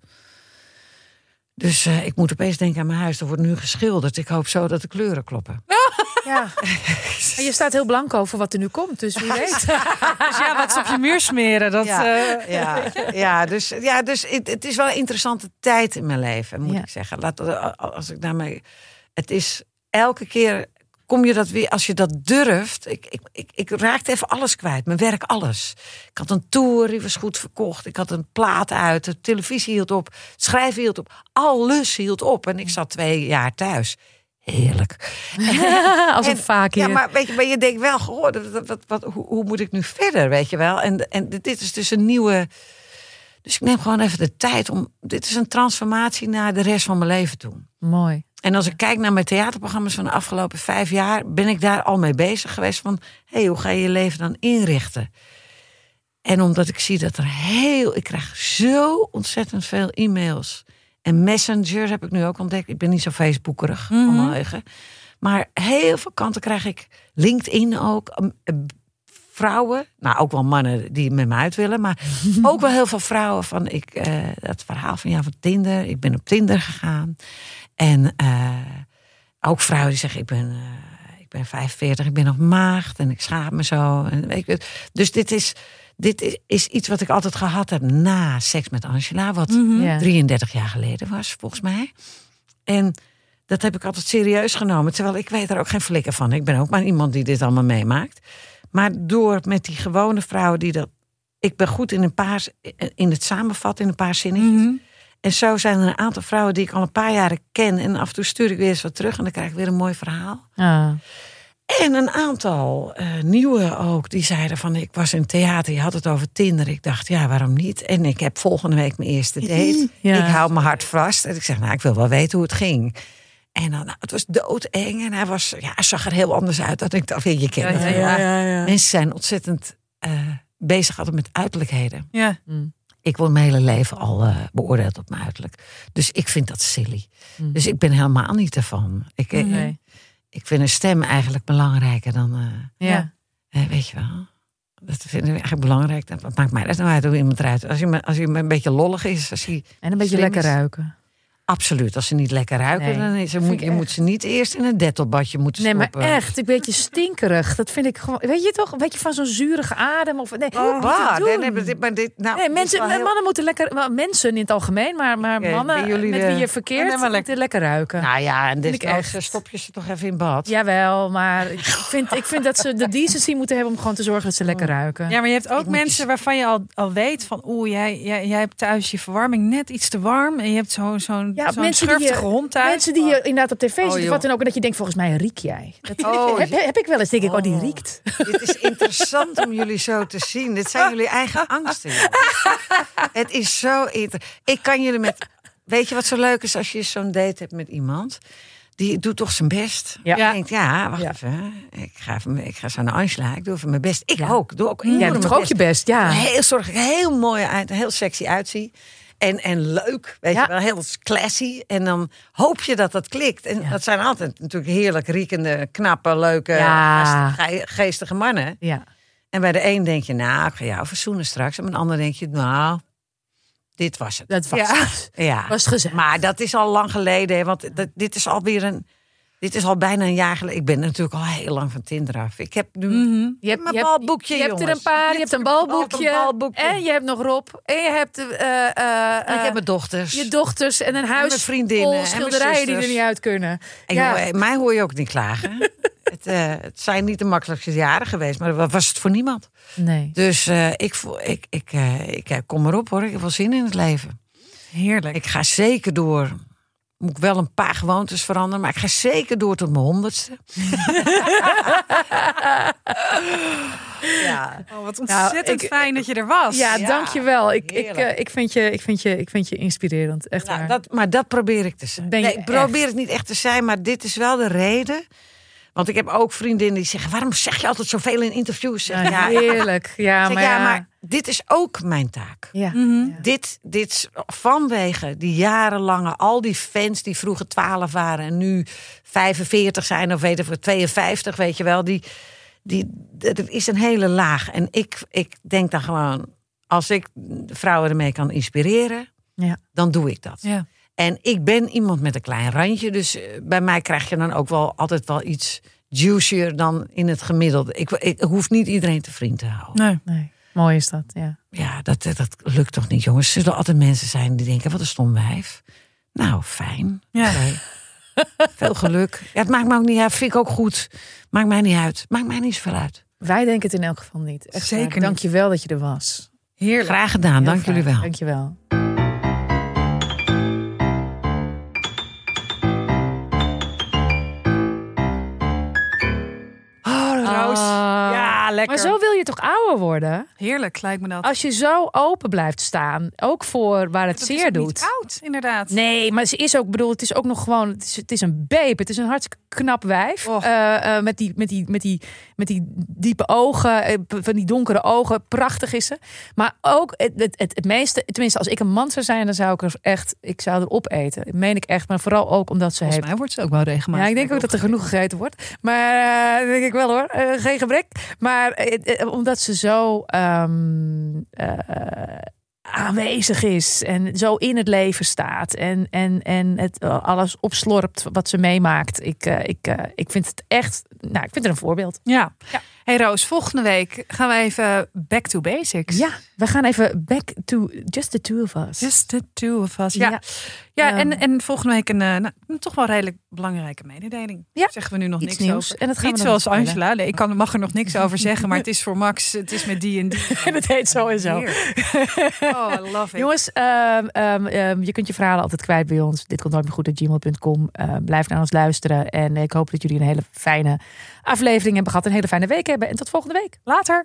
Dus eh, ik moet opeens denken aan mijn huis. Er wordt nu geschilderd. Ik hoop zo dat de kleuren kloppen. Ja. En je staat heel blank over wat er nu komt. Dus wie weet. Dus ja, wat ze op je muur smeren. Dat, Ja, eh, ja, ja, dus, ja, dus het, het is wel een interessante tijd in mijn leven, moet Ja. ik zeggen. Laat, als ik daarmee. Het is elke keer. Kom je dat weer, als je dat durft. Ik, ik, ik, ik raakte even alles kwijt, mijn werk, alles. Ik had een tour, die was goed verkocht. Ik had een plaat uit, de televisie hield op, schrijven hield op. Alles hield op. En ik zat twee jaar thuis. Heerlijk. Als een En- vaak hier. Ja, maar, weet je, maar je denkt wel, goh, wat, wat, wat- hoe, hoe moet ik nu verder, weet je wel? En, en dit is dus een nieuwe... Dus ik neem gewoon even de tijd om... Dit is een transformatie naar de rest van mijn leven toe. Mooi. En als ik kijk naar mijn theaterprogramma's van de afgelopen vijf jaar... ben ik daar al mee bezig geweest van... hé, hey, hoe ga je je leven dan inrichten? En omdat ik zie dat er heel... Ik krijg zo ontzettend veel e-mails. En Messenger heb ik nu ook ontdekt. Ik ben niet zo Facebookerig, onmogelijk. Maar heel veel kanten krijg ik. LinkedIn ook. um, eh, Vrouwen, nou ook wel mannen die met me uit willen. Maar ook wel heel veel vrouwen van ik, eh, dat verhaal van jou van Tinder. Ik ben op Tinder gegaan. En eh, ook vrouwen die zeggen ik ben, eh, ik ben 45, ik ben nog maagd en ik schaam me zo. En weet dus dit is, dit is, is iets wat ik altijd gehad heb na seks met Angela. Wat Ja. 33 jaar geleden was, volgens mij. En dat heb ik altijd serieus genomen. Terwijl ik weet er ook geen flikker van. Ik ben ook maar iemand die dit allemaal meemaakt. Maar door met die gewone vrouwen die dat... Ik ben goed in, een paar, in het samenvatten, in een paar zinnetjes. mhm. En zo zijn er een aantal vrouwen die ik al een paar jaren ken. En af en toe stuur ik weer eens wat terug. En dan krijg ik weer een mooi verhaal. Ah. En een aantal eh, nieuwe ook, die zeiden van ik was in theater, je had het over Tinder. Ik dacht, ja, waarom niet? En ik heb volgende week mijn eerste date. Ja. Ik hou mijn hart vast. En ik zeg, nou, ik wil wel weten hoe het ging. En dan, nou, het was doodeng. En hij, was, ja, hij zag er heel anders uit dan ik dacht, je kent Ja, het. ja, wel. Mensen zijn ontzettend eh, bezig altijd met uiterlijkheden. ja. Ik word mijn hele leven al eh, beoordeeld op mijn uiterlijk. Dus ik vind dat silly. Mm. Dus ik ben helemaal niet ervan. Ik, ik, Nee. ik vind een stem eigenlijk belangrijker dan... eh, Ja. eh, weet je wel. Dat vind ik eigenlijk belangrijk. Dat wat maakt mij dat nou uit hoe iemand eruit. Als je, me- als je me een beetje lollig is, als hij En een beetje Slim lekker is. ruiken. Absoluut, als ze niet lekker ruiken, Nee, dan is, moet, je echt. moet ze niet eerst in een dettelbadje moeten Nee, maar stoppen. echt, een beetje stinkerig. Dat vind ik gewoon, weet je toch? Een beetje van zo'n zurige adem. Of, nee, Oh, te Nee, maar dit, maar dit, nou, Nee, dit mensen, heel- mannen moeten lekker, mensen in het algemeen, maar, maar mannen jullie met wie je verkeert, nee, maar moeten lekker ruiken. Nou ja, en desnoods echt. stop je ze toch even in bad. Jawel, maar ik vind, ik vind dat ze de decency moeten hebben om gewoon te zorgen dat ze lekker ruiken. Ja, maar je hebt ook Ik moet je mensen waarvan je al, al weet van... oeh, jij, jij, jij hebt thuis je verwarming net iets te warm... en je hebt zo- zo'n Ja, zo'n mensen die je- schurftige hond thuis. Mensen die je inderdaad op tv joh. wat dan ook, en dat je denkt, volgens mij riek jij. Dat Oh, heb, heb ik wel eens, denk ik, oh, die Oh. riekt. Dit is interessant om jullie zo te zien. Dit zijn jullie eigen angsten. Het is zo interessant. Ik kan jullie met. Weet je wat zo leuk is als je zo'n date hebt met iemand? Die doet toch zijn best. Ja. Je denkt, ja, wacht Ja. even. Ik ga, even, ik ga zo naar Angela. Ik doe even mijn best. Ik Ja. ook. Doe ook Jij doet ook je best, ja. Heel zorg ik heel mooi uit, heel sexy uitzie. En, en leuk, weet Ja. je wel, heel classy. En dan hoop je dat dat klikt. En Ja. dat zijn altijd natuurlijk heerlijk riekende, knappe, leuke, Ja. geestige mannen. Ja. En bij de een denk je, nou, ik ga jou verzoenen straks. En bij de ander denk je, nou, dit was het. Dat was Ja. het. Ja. Was gezegd. Maar dat is al lang geleden, want dat, dit is alweer een... Dit is al bijna een jaar geleden. Ik ben natuurlijk al heel lang van Tinder af. Ik heb nu Mhm. Je hebt, mijn je balboekje, je hebt er een paar, je Je hebt een balboekje. een balboekje. En je hebt nog Rob. En je hebt eh, eh, En ik eh, heb mijn dochters. je dochters en een huis mijn vriendinnen vol en schilderijen die er niet uit kunnen. En Ja. joh, mij hoor je ook niet klagen. het, eh, het zijn niet de makkelijkste jaren geweest, maar dat was het voor niemand. Nee. Dus eh, ik, voel- ik, ik, eh, ik eh, kom erop hoor. Ik heb wel zin in het leven. Heerlijk. Ik ga zeker door. Moet ik wel een paar gewoontes veranderen, maar ik ga zeker door tot mijn honderdste. ja. Oh, wat ontzettend ik- fijn dat je er was. Ja, Ja, dankjewel. Ik, ik, eh, ik, vind je, ik, vind je, ik vind je inspirerend. Echt Nou, waar. dat, maar dat probeer ik te zijn. Nee, ik probeer het niet echt te zijn, maar dit is wel de reden. Want ik heb ook vriendinnen die zeggen: waarom zeg je altijd zoveel in interviews? Zeg, Ja, ja, heerlijk. Ja, zeg, maar, ja, ja. maar dit is ook mijn taak. Ja. Mhm. Dit, dit vanwege die jarenlange, al die fans die vroeger 12 waren en nu 45 zijn of weet ik, 52, weet je wel. Die, die, dat is een hele laag. En ik, ik denk dan gewoon, als ik vrouwen ermee kan inspireren, Ja. dan doe ik dat. Ja. En ik ben iemand met een klein randje, dus eh, bij mij krijg je dan ook wel altijd wel iets juicier dan in het gemiddelde. Ik, ik hoef niet iedereen te vriend te houden. Nee. Nee. Mooi is dat, ja. Ja, dat, dat lukt toch niet, jongens. Er zullen altijd mensen zijn die denken: wat een stom wijf. Nou, fijn. Ja. Veel geluk. Ja, het maakt me ook niet uit. Vind ik ook goed. Maakt mij niet uit. Maakt mij niet zoveel uit. Wij denken het in elk geval niet. Echt Zeker. Dank je wel dat je er was. Heerlijk. Graag gedaan. Heel Dank jullie wel. Dank je wel. Lekker. Maar zo wil je toch ouder worden? Heerlijk lijkt me dat. Als je zo open blijft staan, ook voor waar het dat is zeer ook niet doet. oud, inderdaad. Nee, maar ze is ook, bedoel, het is ook nog gewoon, het is, het is een babe. Het is een hartstikke knap wijf. Eh, eh, met, die, met, die, met, die, met die diepe ogen, eh, van die donkere ogen. Prachtig is ze. Maar ook het, het, het, het meeste, tenminste, als ik een man zou zijn, dan zou ik er echt, ik zou erop eten. Dat meen ik echt. Maar vooral ook omdat ze Volgens heeft. mij wordt ze ook wel regelmatig. Ja, ik denk ook dat er genoeg gegeten wordt. Maar denk ik wel hoor. Geen gebrek. Maar eh, eh, omdat ze zo ehm, eh, aanwezig is en zo in het leven staat en, en, en het eh, alles opslorpt wat ze meemaakt. Ik, eh, ik, eh, ik vind het echt, nou, ik vind het een voorbeeld. Ja. Ja. Hey Roos, volgende week gaan we even back to basics. Ja, we gaan even back to just the two of us. Just the two of us. Ja, Ja. ja. Ehm. en, en volgende week een, eh, nou, een toch wel redelijk belangrijke mededeling. Ja. Zeggen we nu nog niks nieuws. over. En dat gaan Niet we zoals. Angela. Nee, ik kan, mag er nog niks over zeggen, maar het is voor Max. Het is met die en die. En het heet zo en zo. Oh, I love it. Jongens, ehm, ehm, je kunt je verhalen altijd kwijt bij ons. Dit komt nooit meer goed gmail.com. Blijf naar ons luisteren. En ik hoop dat jullie een hele fijne aflevering hebben gehad. Een hele fijne week hebben. En tot volgende week. Later.